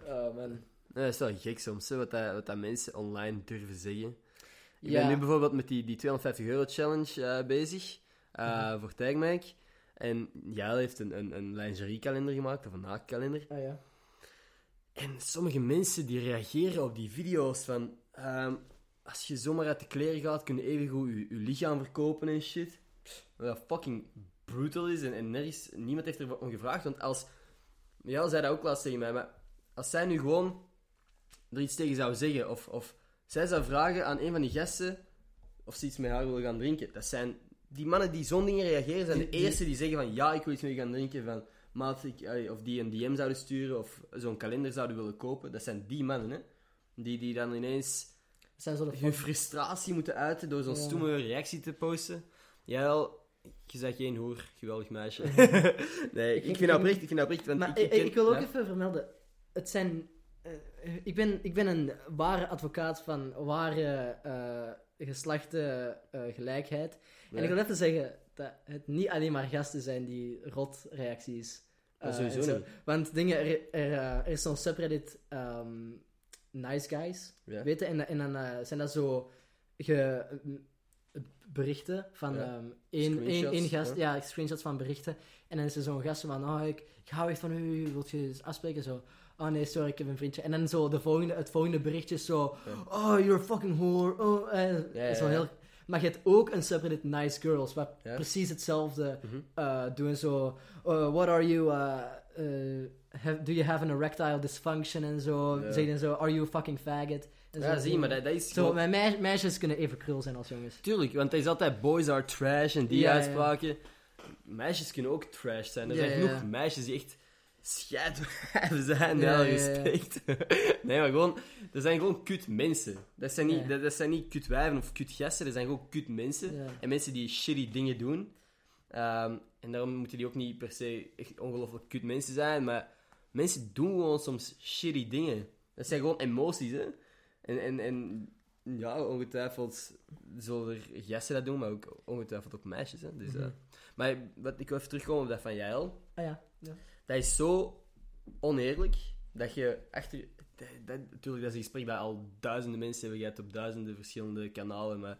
Oh, man. Dat is wel gek soms, hè, wat, dat, wat dat mensen online durven zeggen. Ik Ja. ben nu bijvoorbeeld met die, die 250 euro challenge eh, bezig, eh, Mhm. voor Tagmike. En Jael heeft een, een, een lingeriekalender gemaakt, of een naaktkalender. Ah, ja. En sommige mensen die reageren op die video's van... ehm, als je zomaar uit de kleren gaat, kun je evengoed je, je lichaam verkopen en shit. Wat dat fucking brutal is en, en nergens, niemand heeft er om gevraagd. Want als... Ja, zei dat ook laatst tegen mij, maar als zij nu gewoon er iets tegen zou zeggen, of, of zij zou vragen aan een van die gasten of ze iets met haar willen gaan drinken, dat zijn... Die mannen die zo'n dingen reageren, zijn de die- eerste die zeggen van ja, ik wil iets met je gaan drinken, van maat, ik, eh, of die een DM zouden sturen, of zo'n kalender zouden willen kopen. Dat zijn die mannen, hè. Die, die dan ineens zijn zo hun frustratie moeten uiten door zo'n Ja. reactie te posten. Jawel, je zegt geen hoer, geweldig meisje. nee, ik, Ik- vind dat oprecht, ik vind dat oprecht, want Maar ik, ik, ken- ik wil ook ja. even vermelden. Het zijn... eh, ik, ben, ik ben een ware advocaat van ware eh geslachtengelijkheid. Ja. En ik wil even zeggen dat het niet alleen maar gasten zijn die rot reacties... Eh, sowieso zo. niet. Want dingen, er, er, eh, er is zo'n subreddit ehm, Nice Guys, Ja. weet je? En, en dan eh, zijn dat zo ge, berichten van Ja. ehm één, één, één gast, ja. ja. screenshots van berichten. En dan is er zo'n gast van, oh, ik, ik hou echt van u, wilt je eens afspreken? Zo, oh nee, sorry, ik heb een vriendje. En dan zo de volgende, het volgende berichtje is zo, oh, you're a fucking whore. Oh, eh, is wel heel... Maar je hebt ook een subreddit Nice Girls, waar precies hetzelfde Mhm. eh, doen. Zo, uh, what are you, uh, uh, have- do you have an erectile dysfunction en zo. Ja. Zeggen zo, are you a fucking faggot? En Ja, zo. zie, maar dat, dat is Zo, mijn meisjes kunnen even krul zijn als jongens. Tuurlijk, want het is altijd boys are trash en die uitspraken. Meisjes kunnen ook trash zijn. Er zijn genoeg meisjes die echt scheidwijven zijn, Ja, respect. nee, maar gewoon, er zijn gewoon kut mensen. Dat zijn niet, dat, dat zijn niet kut wijven of kut gasten, dat zijn gewoon kut mensen. En mensen die shitty dingen doen. Ehm, en daarom moeten die ook niet per se echt ongelooflijk kut mensen zijn, maar mensen doen gewoon soms shitty dingen. Dat zijn gewoon emoties, hè. En, en, en ja, ongetwijfeld zullen er gasten dat doen, maar ook ongetwijfeld ook meisjes, hè. Dus, eh, Mhm. maar wat, ik wil even terugkomen op dat van Jael. Ah ja. ja. Dat is zo oneerlijk dat je achter. Dat, dat, natuurlijk, dat is een gesprek dat al duizenden mensen hebben gehad op duizenden verschillende kanalen, maar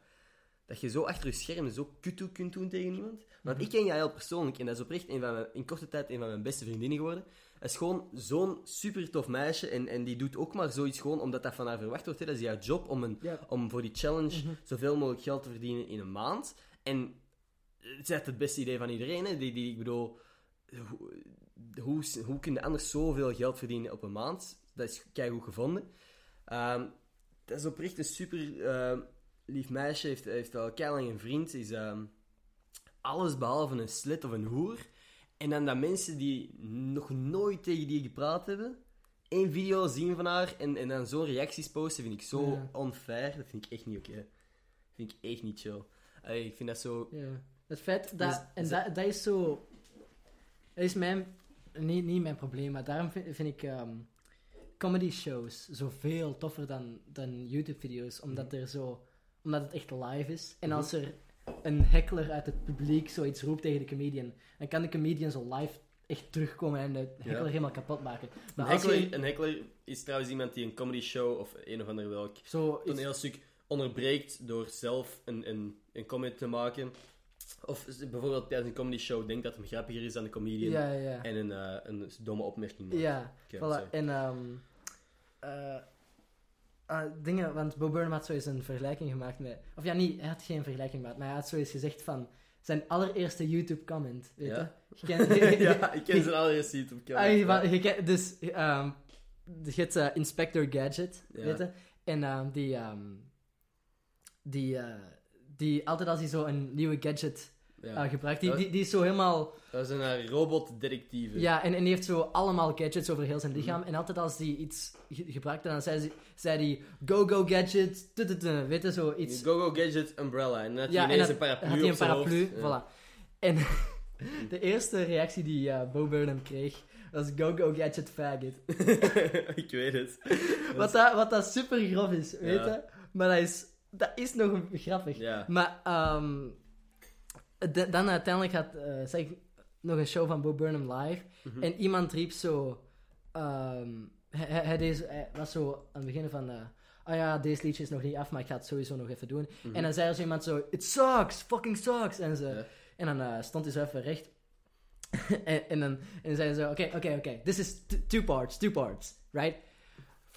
dat je zo achter je scherm zo kuttoe kunt doen tegen iemand. Want Mhm. ik ken Jael persoonlijk en dat is oprecht een van mijn, in korte tijd een van mijn beste vriendinnen geworden. Hij is gewoon zo'n super tof meisje en, en die doet ook maar zoiets gewoon omdat dat van haar verwacht wordt. Hè. Dat is jouw job om, een, om voor die challenge Mhm. zoveel mogelijk geld te verdienen in een maand. En het is echt het beste idee van iedereen. Hè. Die, die, ik bedoel, hoe, hoe, kun je anders zoveel geld verdienen op een maand? Dat is keigoed gevonden. Ehm, dat is oprecht een super ehm, lief meisje. Heeft, heeft al keilang een vriend. Is ehm, alles behalve een slit of een hoer. En dan dat mensen die nog nooit tegen die gepraat hebben, één video zien van haar en, en dan zo'n reacties posten, vind ik zo Ja. unfair. Dat vind ik echt niet oké. vind ik echt niet chill. Allee, ik vind dat zo... Ja. Het feit dat... Dus- en dat, dat is zo... Dat is mijn... Niet, niet mijn probleem, maar daarom vind, vind ik ehm, comedy shows zoveel toffer dan, dan YouTube-video's. Omdat, er zo, omdat het echt live is. En Mhm. als er een heckler uit het publiek zoiets roept tegen de comedian, dan kan de comedian zo live echt terugkomen en de heckler helemaal kapot maken. Een Maar als heckler, je een heckler is trouwens iemand die een comedy show of een of ander welk zo is, toneelstuk onderbreekt door zelf een, een, een comment te maken. Of bijvoorbeeld tijdens een comedy show denkt dat hem grappiger is dan de comedian Ja, ja, ja. en een, eh, een domme opmerking maakt. Ja, voilà. En ah, dingen, want Bo Burnham had zo eens een vergelijking gemaakt met... Of ja, niet, hij had geen vergelijking gemaakt, maar hij had zo eens gezegd van... Zijn allereerste YouTube-comment, weet Ja. je? Ja, ik ken zijn allereerste YouTube Ah, dus, ehm je hebt Inspector Gadget, weet je? En ehm, die, ehm, die, die, altijd als hij zo een nieuwe gadget Ja. eh, gebruikt, die, die, die is zo helemaal... Dat is een eh, robotdetectieve. Ja, en, en die heeft zo allemaal gadgets over heel zijn lichaam. En altijd als hij iets ge- gebruikte, dan zei hij, zei hij go, go, gadget, tututu, weet je, zo iets. Go-Go Gadget Umbrella. En dan had hij ineens een paraplu had hij een op zijn paraplu, hoofd. Ja. voilà. En de eerste reactie die eh Bo Burnham kreeg, was go, go, gadget, faggot. ik weet het. Wat dat, wat dat super grof is, weet je. Maar dat is, dat is nog grappig. Ja. Maar ehm, de- dan uiteindelijk had ik nog een show van Bo Burnham live. Mhm. En iemand riep zo... ehm, hij, hij, hij deed- hij was zo aan het begin van... eh oh ja, deze liedje is nog niet af, maar ik ga het sowieso nog even doen. Mhm. En dan zei er zo iemand zo... It sucks! Fucking sucks! En, ze, en dan eh, stond hij zo even recht. en, en dan en zei ze zo... Oké, oké, oké. This is two parts, two parts. Right?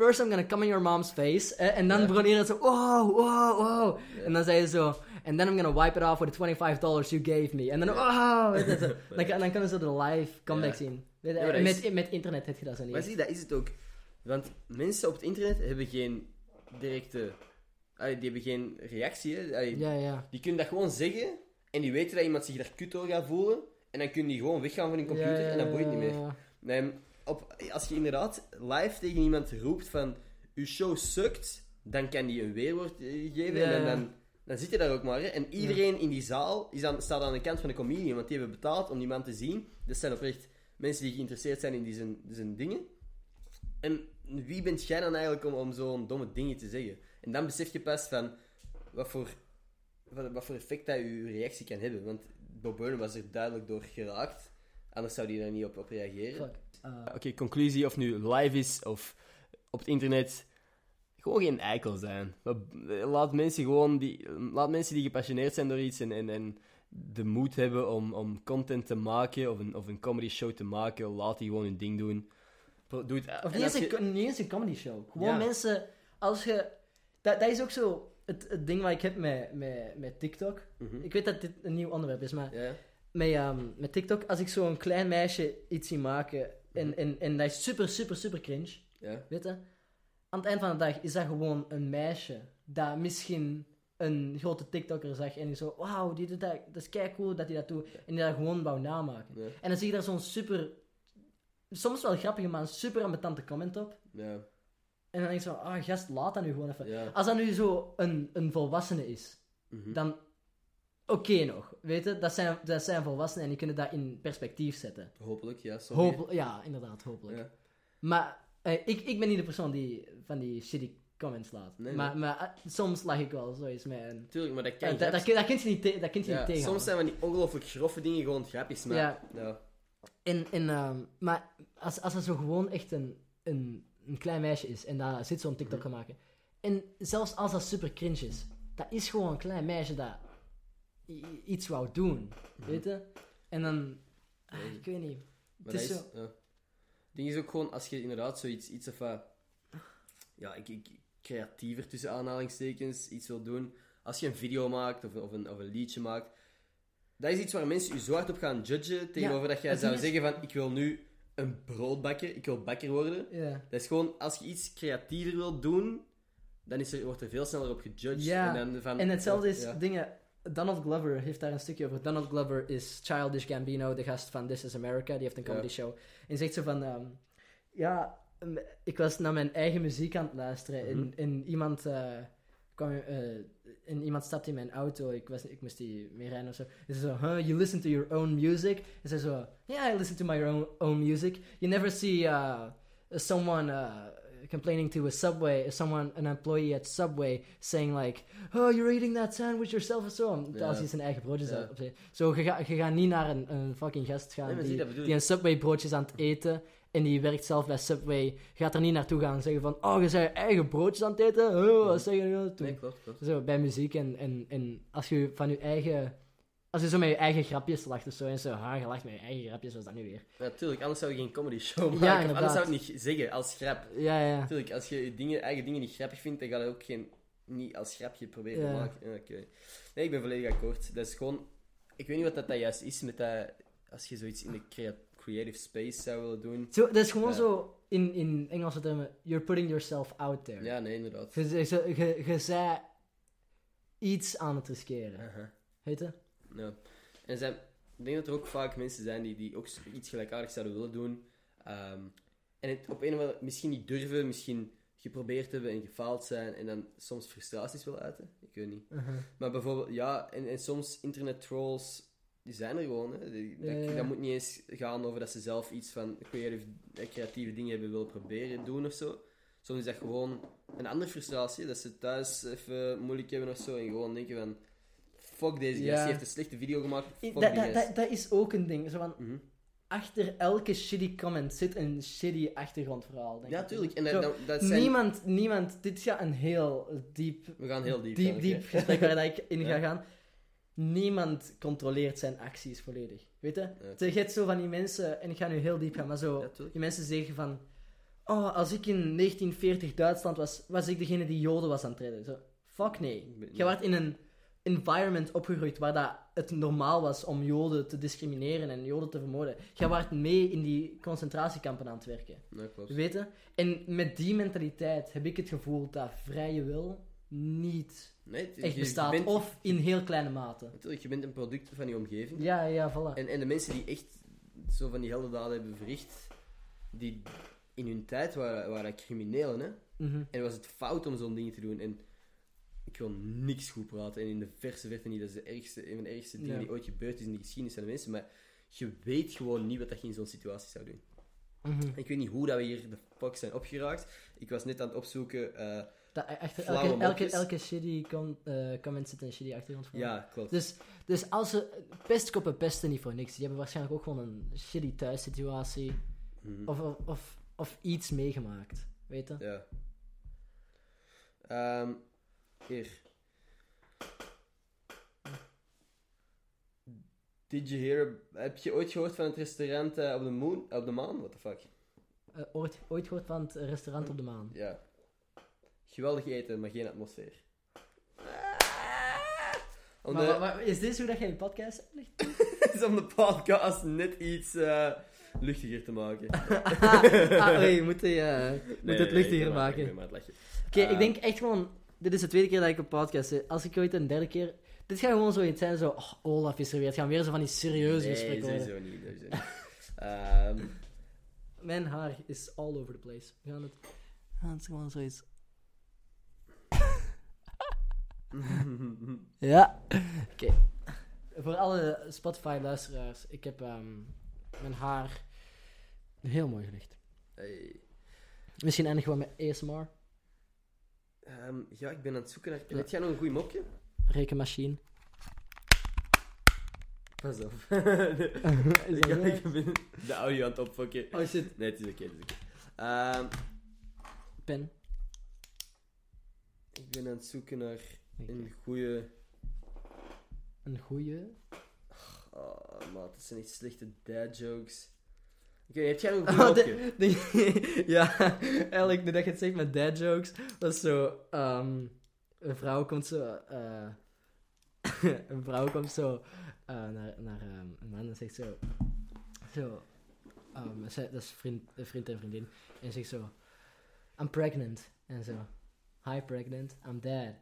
First I'm gonna come in your mom's face. eh, en dan Ja. begon iedereen zo... Wow, wow, wow. En dan zei ze zo... And then I'm gonna wipe it off with the $25 you gave me. En dan... Wow! zo. dan, kan- dan kunnen ze de live comeback zien. Met, met internet heb je dat zo niet. Maar zie, dat is het ook. Want mensen op het internet hebben geen directe... allee, die hebben geen reactie. Allee, Ja, ja. Die kunnen dat gewoon zeggen en die weten dat iemand zich daar kut door gaat voelen. En dan kunnen die gewoon weggaan van hun computer Ja, en dat boeit niet meer. Nee, op, als je inderdaad live tegen iemand roept van uw show sukt, dan kan die een weerwoord eh, geven Ja, en dan, dan, zit je daar ook maar. Hè. En iedereen in die zaal is staat aan de kant van de comedian, want die hebben betaald om die man te zien. Dat zijn oprecht mensen die geïnteresseerd zijn in die zijn, zijn dingen. En wie bent jij dan eigenlijk om, om zo'n domme dingen te zeggen? En dan besef je pas van wat voor, wat, wat voor effect dat je reactie kan hebben. Want Bob Burnham was er duidelijk door geraakt. Anders zou hij daar niet op, op reageren. Fuck. Uh, Oké, conclusie of nu live is of op het internet. Gewoon geen eikel zijn. Maar Laat mensen gewoon die, laat mensen die gepassioneerd zijn door iets en, en, en de moed hebben om, om content te maken of een, of een comedy show te maken, laat die gewoon hun ding doen. Doe het, Of en niet eens, je- een, niet eens een comedy show. Gewoon Ja. mensen, als je... Dat, dat is ook zo... het, het ding wat ik heb met, met, met TikTok. Mhm. Ik weet dat dit een nieuw onderwerp is, maar met, ehm, met TikTok, als ik zo'n klein meisje iets zie maken en, en, en dat is super, super, super cringe, ja. weet je? Aan het eind van de dag is dat gewoon een meisje dat misschien een grote TikToker zag en die zo, wauw, die doet dat, dat is kei cool dat hij dat doet. En die dat gewoon wou namaken. Ja. En dan zie je daar zo'n super, soms wel grappige, maar een super ambetante comment op. Ja. En dan denk je zo, ah gast, laat dat nu gewoon even. Ja. Als dat nu zo een, een volwassene is, Mhm. dan oké nog. Weet je, dat zijn, dat zijn volwassenen en die kunnen dat in perspectief zetten. Hopelijk, ja. Hoop, ja, inderdaad, hopelijk. Ja. Maar eh, ik, ik ben niet de persoon die van die shitty comments laat. Nee, maar maar eh, soms lag ik wel zoiets met een... Tuurlijk, maar dat kan Ja, dat, dat, kun- dat kun je niet, te- dat kun je Ja, niet tegenhouden. soms zijn van die ongelooflijk grove dingen gewoon grapjes, maar... Ja. Ja. En, en, ehm, maar als, als er zo gewoon echt een, een, een klein meisje is en daar zit zo'n TikTok Mhm. gaan maken. En zelfs als dat super cringe is, dat is gewoon een klein meisje dat iets wou doen. Mhm. Weet je? En dan, ah, ik weet niet. Maar Het dat is is, ja. Het ding is ook gewoon, als je inderdaad zoiets, iets of wat, ja, ik, ik, creatiever tussen aanhalingstekens, iets wil doen. Als je een video maakt of, of, een, of een liedje maakt, dat is iets waar mensen je zo hard op gaan judgen, tegenover dat jij zou is- zeggen van, ik wil nu een brood bakken, ik wil bakker worden. Ja. Dat is gewoon, als je iets creatiever wilt doen, dan is er, wordt er veel sneller op gejudged. Ja, En, dan van, En hetzelfde is dingen. Donald Glover heeft daar een stukje over. Donald Glover is Childish Gambino, de gast van This Is America. Die heeft een comedy show. En zegt zo van... ehm, ja, ik was naar mijn eigen muziek aan het luisteren. Mhm. en, en iemand... eh, kwam, eh, en iemand stapte in mijn auto. Ik, was, ik moest die mee rijden of zo. En ze zo, huh, you listen to your own music? En ze zo, yeah, I listen to my own, own music. You never see uh, someone uh, complaining to a Subway, someone, an employee at Subway, saying like, oh, you're eating that sandwich yourself of zo. Ja. Als hij zijn eigen broodjes had opzet. Zo, je, ga, je gaat niet naar een, een fucking gast gaan Nee, die, die een Subway broodjes aan het eten en die werkt zelf bij Subway. Gaat er niet naartoe gaan en zeggen van, oh, je je eigen broodjes aan het eten? Oh, wat zeg je nu aan Nee, klopt, klopt. zo, bij muziek en, en, en als je van je eigen... Als je zo met je eigen grapjes lacht of zo, en zo, ha, je lacht met je eigen grapjes, was dat nu weer? Natuurlijk, anders zou je geen comedy show maken. Ja, Of anders zou je het niet zeggen als grap. Ja, ja. Natuurlijk, als je je dingen, eigen dingen niet grappig vindt, dan ga je ook geen, niet als grapje proberen te maken. Oké. Nee, ik ben volledig akkoord. Dat is gewoon... Ik weet niet wat dat, dat juist is met dat... Als je zoiets in de crea- creative space zou willen doen. Zo, dat is gewoon Ja. zo, in, in Engelse termen, you're putting yourself out there. Ja, nee, inderdaad. Je, je, je, je zei iets aan het riskeren. Weet je? Ja. En zijn, ik denk dat er ook vaak mensen zijn die, die ook iets gelijkaardigs zouden willen doen. Ehm, en het op een of andere misschien niet durven, misschien geprobeerd hebben en gefaald zijn. En dan soms frustraties willen uiten. Ik weet niet. Maar bijvoorbeeld, ja, en, en soms internet trolls, die zijn er gewoon. Hè. Die- dat, Ja, dat moet niet eens gaan over dat ze zelf iets van creatieve, eh, creatieve dingen hebben willen proberen doen of zo. Soms is dat gewoon een andere frustratie, dat ze thuis even moeilijk hebben of zo en gewoon denken van, fuck deze gast, Ja. die heeft een slechte video gemaakt, fuck Dat, dat, gast. dat, dat is ook een ding. Zo van, Mhm. achter elke shitty comment zit een shitty achtergrondverhaal. Denk Ja, ik. tuurlijk. En dat, zijn... Niemand, niemand, dit gaat een heel diep, We gaan heel diep. diep, diep gesprek waar dat ik in Ja. ga gaan. Niemand controleert zijn acties volledig. Weet je? Ja. Je hebt zo van die mensen, en ik ga nu heel diep gaan, maar zo, Ja, die mensen zeggen van, oh, als ik in 1940 Duitsland was, was ik degene die Joden was aan het redden. Zo, fuck nee. Je werd in een environment opgegroeid waar dat het normaal was om Joden te discrimineren en Joden te vermoorden. Je werd mee in die concentratiekampen aan het werken. Ja, klopt. Weet je? En met die mentaliteit heb ik het gevoel dat vrije wil niet Nee, het- echt je- bestaat. Je bent, Of in heel kleine mate. Natuurlijk, je bent een product van je omgeving. Ja, ja, voilà. En, en de mensen die echt zo van die heldendaden hebben verricht, die in hun tijd waren, waren criminelen, hè. Mhm. En was het fout om zo'n dingen te doen. En ik wil niks goed praten. En in de verse verte niet. Dat is de ergste, een van de ergste dingen Ja. die ooit gebeurd is in de geschiedenis van de mensen. Maar je weet gewoon niet wat dat je in zo'n situatie zou doen. Mhm. Ik weet niet hoe dat we hier de fuck zijn opgeraakt. Ik was net aan het opzoeken. eh, Dat, achter Flauwe elke, elke, elke shitty com, eh, comment zit een shitty achtergrondverhaal. ja, klopt. Dus, dus als ze... Pestkoppen pesten niet voor niks. Die hebben waarschijnlijk ook gewoon een shitty thuissituatie. Mhm. Of, of, of, of iets meegemaakt. Weet je? Ja. Ehm, hier. Did you hear... Heb je ooit gehoord van het restaurant eh, op de moon? Op de maan? What the fuck? Eh, ooit, ooit gehoord van het restaurant op de maan. Ja. Geweldig eten, maar geen atmosfeer. Om Maar, de, maar- maar is dit hoe dat je een podcast uitlegt? is om de podcast net iets eh, luchtiger te maken. ah, oei, je moet, eh, moet Nee, het luchtiger maken. het. Oké, ik denk echt gewoon... Dit is de tweede keer dat ik op podcast zit. Als ik ooit een derde keer... Dit gaat gewoon zoiets zijn, zo... Oh, Olaf is er weer. Het gaan weer zo van die serieuze Nee, gesprekken worden. sowieso niet. Sowieso niet. Ehm, Mijn haar is all over the place. We gaan het... We gaan het gewoon zoiets... Ja. Oké. Voor alle Spotify-luisteraars. Ik heb ehm, mijn haar heel mooi gelicht. hey, Misschien eindigen we met ASMR. Ehm, ja, ik ben aan het zoeken naar... Heb jij nog een goed mopje? Rekenmachine. Pas op. Ik ben de audio aan het opfokken. Oh shit. Nee, het is oké, het is oké. Ehm, Pen. ik ben aan het zoeken naar een goede... Een goeie. Oh, maat, dat zijn echt slechte dad jokes. Oké, heb jij nog een goed Oh, de- de- ja, eigenlijk, nu dat je het zegt met dad jokes, was zo, ehm, een vrouw komt zo, eh, een vrouw komt zo eh, naar, naar ehm, een man en zegt zo, zo, ehm, zij- dat is vriend, een vriend en vriendin, en zegt zo, I'm pregnant, en zo, hi pregnant, I'm dad,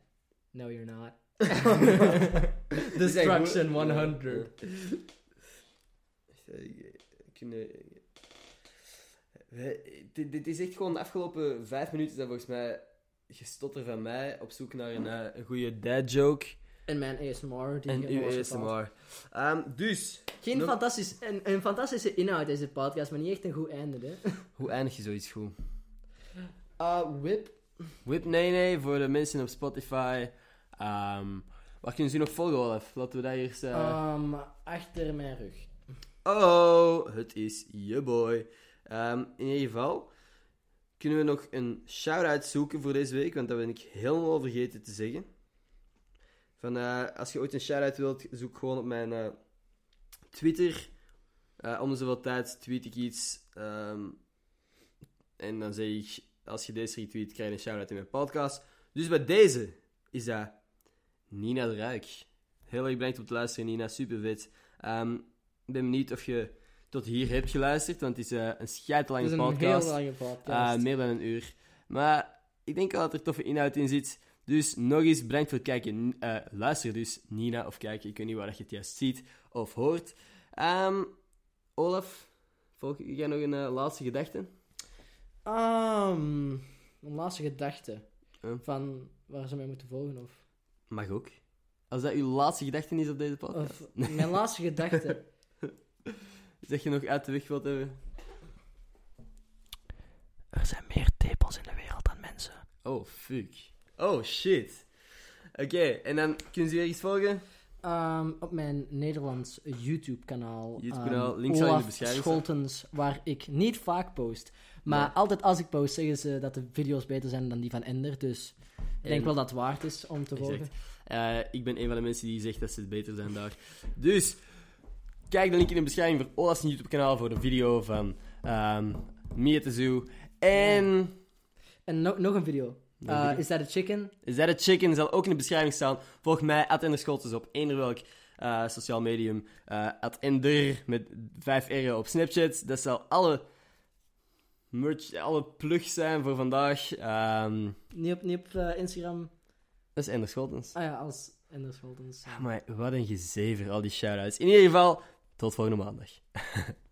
no you're not. Destruction 100. Kunnen... Dit, dit is echt gewoon de afgelopen vijf minuten zijn volgens mij gestotter van mij op zoek naar een, eh, een goede dad joke En mijn ASMR. Die en uw. ASMR. Ehm, dus, Geen Nog- fantastisch, een, een fantastische inhoud deze podcast, maar niet echt een goed einde. Hè? hoe eindig je zoiets goed? Uh, whip. Whip nee nee voor de mensen op Spotify. Ehm waar kunnen ze nog volgen, Olaf? Laten we dat eerst... eh, Ehm, achter mijn rug. Oh, het is je boy. Ehm, in ieder geval kunnen we nog een shout-out zoeken voor deze week, want dat ben ik helemaal vergeten te zeggen. Van, eh, als je ooit een shout-out wilt, zoek gewoon op mijn eh, Twitter. Eh, om de zoveel tijd tweet ik iets. ehm, en dan zeg ik, als je deze retweet, krijg je een shout-out in mijn podcast. Dus bij deze is dat Nina de Ruik. Heel erg bedankt om te luisteren, Nina. Super vet. Ehm, ik ben benieuwd of je tot hier hebt geluisterd, want het is eh, een scheidlange Het is een podcast. heel lange podcast. Eh, meer dan een uur. Maar ik denk wel dat er toffe inhoud in zit. Dus nog eens bedankt voor het kijken. Eh, luister dus, Nina, of kijken. Ik weet niet waar dat je het juist ziet of hoort. Ehm, Olaf, volg jij nog een laatste gedachte? Ehm, mijn laatste gedachte. Van waar ze mij moeten volgen. Of, Mag ook. Als dat uw laatste gedachte is op deze podcast. of mijn laatste gedachte. Zeg je nog uit de weg wilt hebben? Er zijn meer tepels in de wereld dan mensen. Oh, fuck. Oh, shit. Oké, en dan kunnen ze weer iets volgen? Ehm, op mijn Nederlands YouTube-kanaal. YouTube-kanaal, ehm, link zal in de beschrijving. Scholtens, waar ik niet vaak post. Maar Nee. altijd als ik post, zeggen ze dat de video's beter zijn dan die van Ender. Dus ik denk En- wel dat het waard is om te volgen. Eh, ik ben een van de mensen die zegt dat ze het beter zijn daar. Dus, kijk de link in de beschrijving voor Olaf's YouTube-kanaal voor de video van ehm Mia de Zoo. En... En no- nog een video. Uh, video? is dat a chicken? Is that a Chicken zal ook in de beschrijving staan. Volg mij, at Scholtes op eender welk eh, sociaal medium. eh at Ender met 5 R op Snapchat. Dat zal alle merch, alle plugs zijn voor vandaag. Ehm, Niet op, niet op eh, Instagram. dat is Ender Scholtens. Ah ja, als Ender Scholtens. Maar wat een gezever, al die shout-outs. In ieder geval, tot volgende maandag.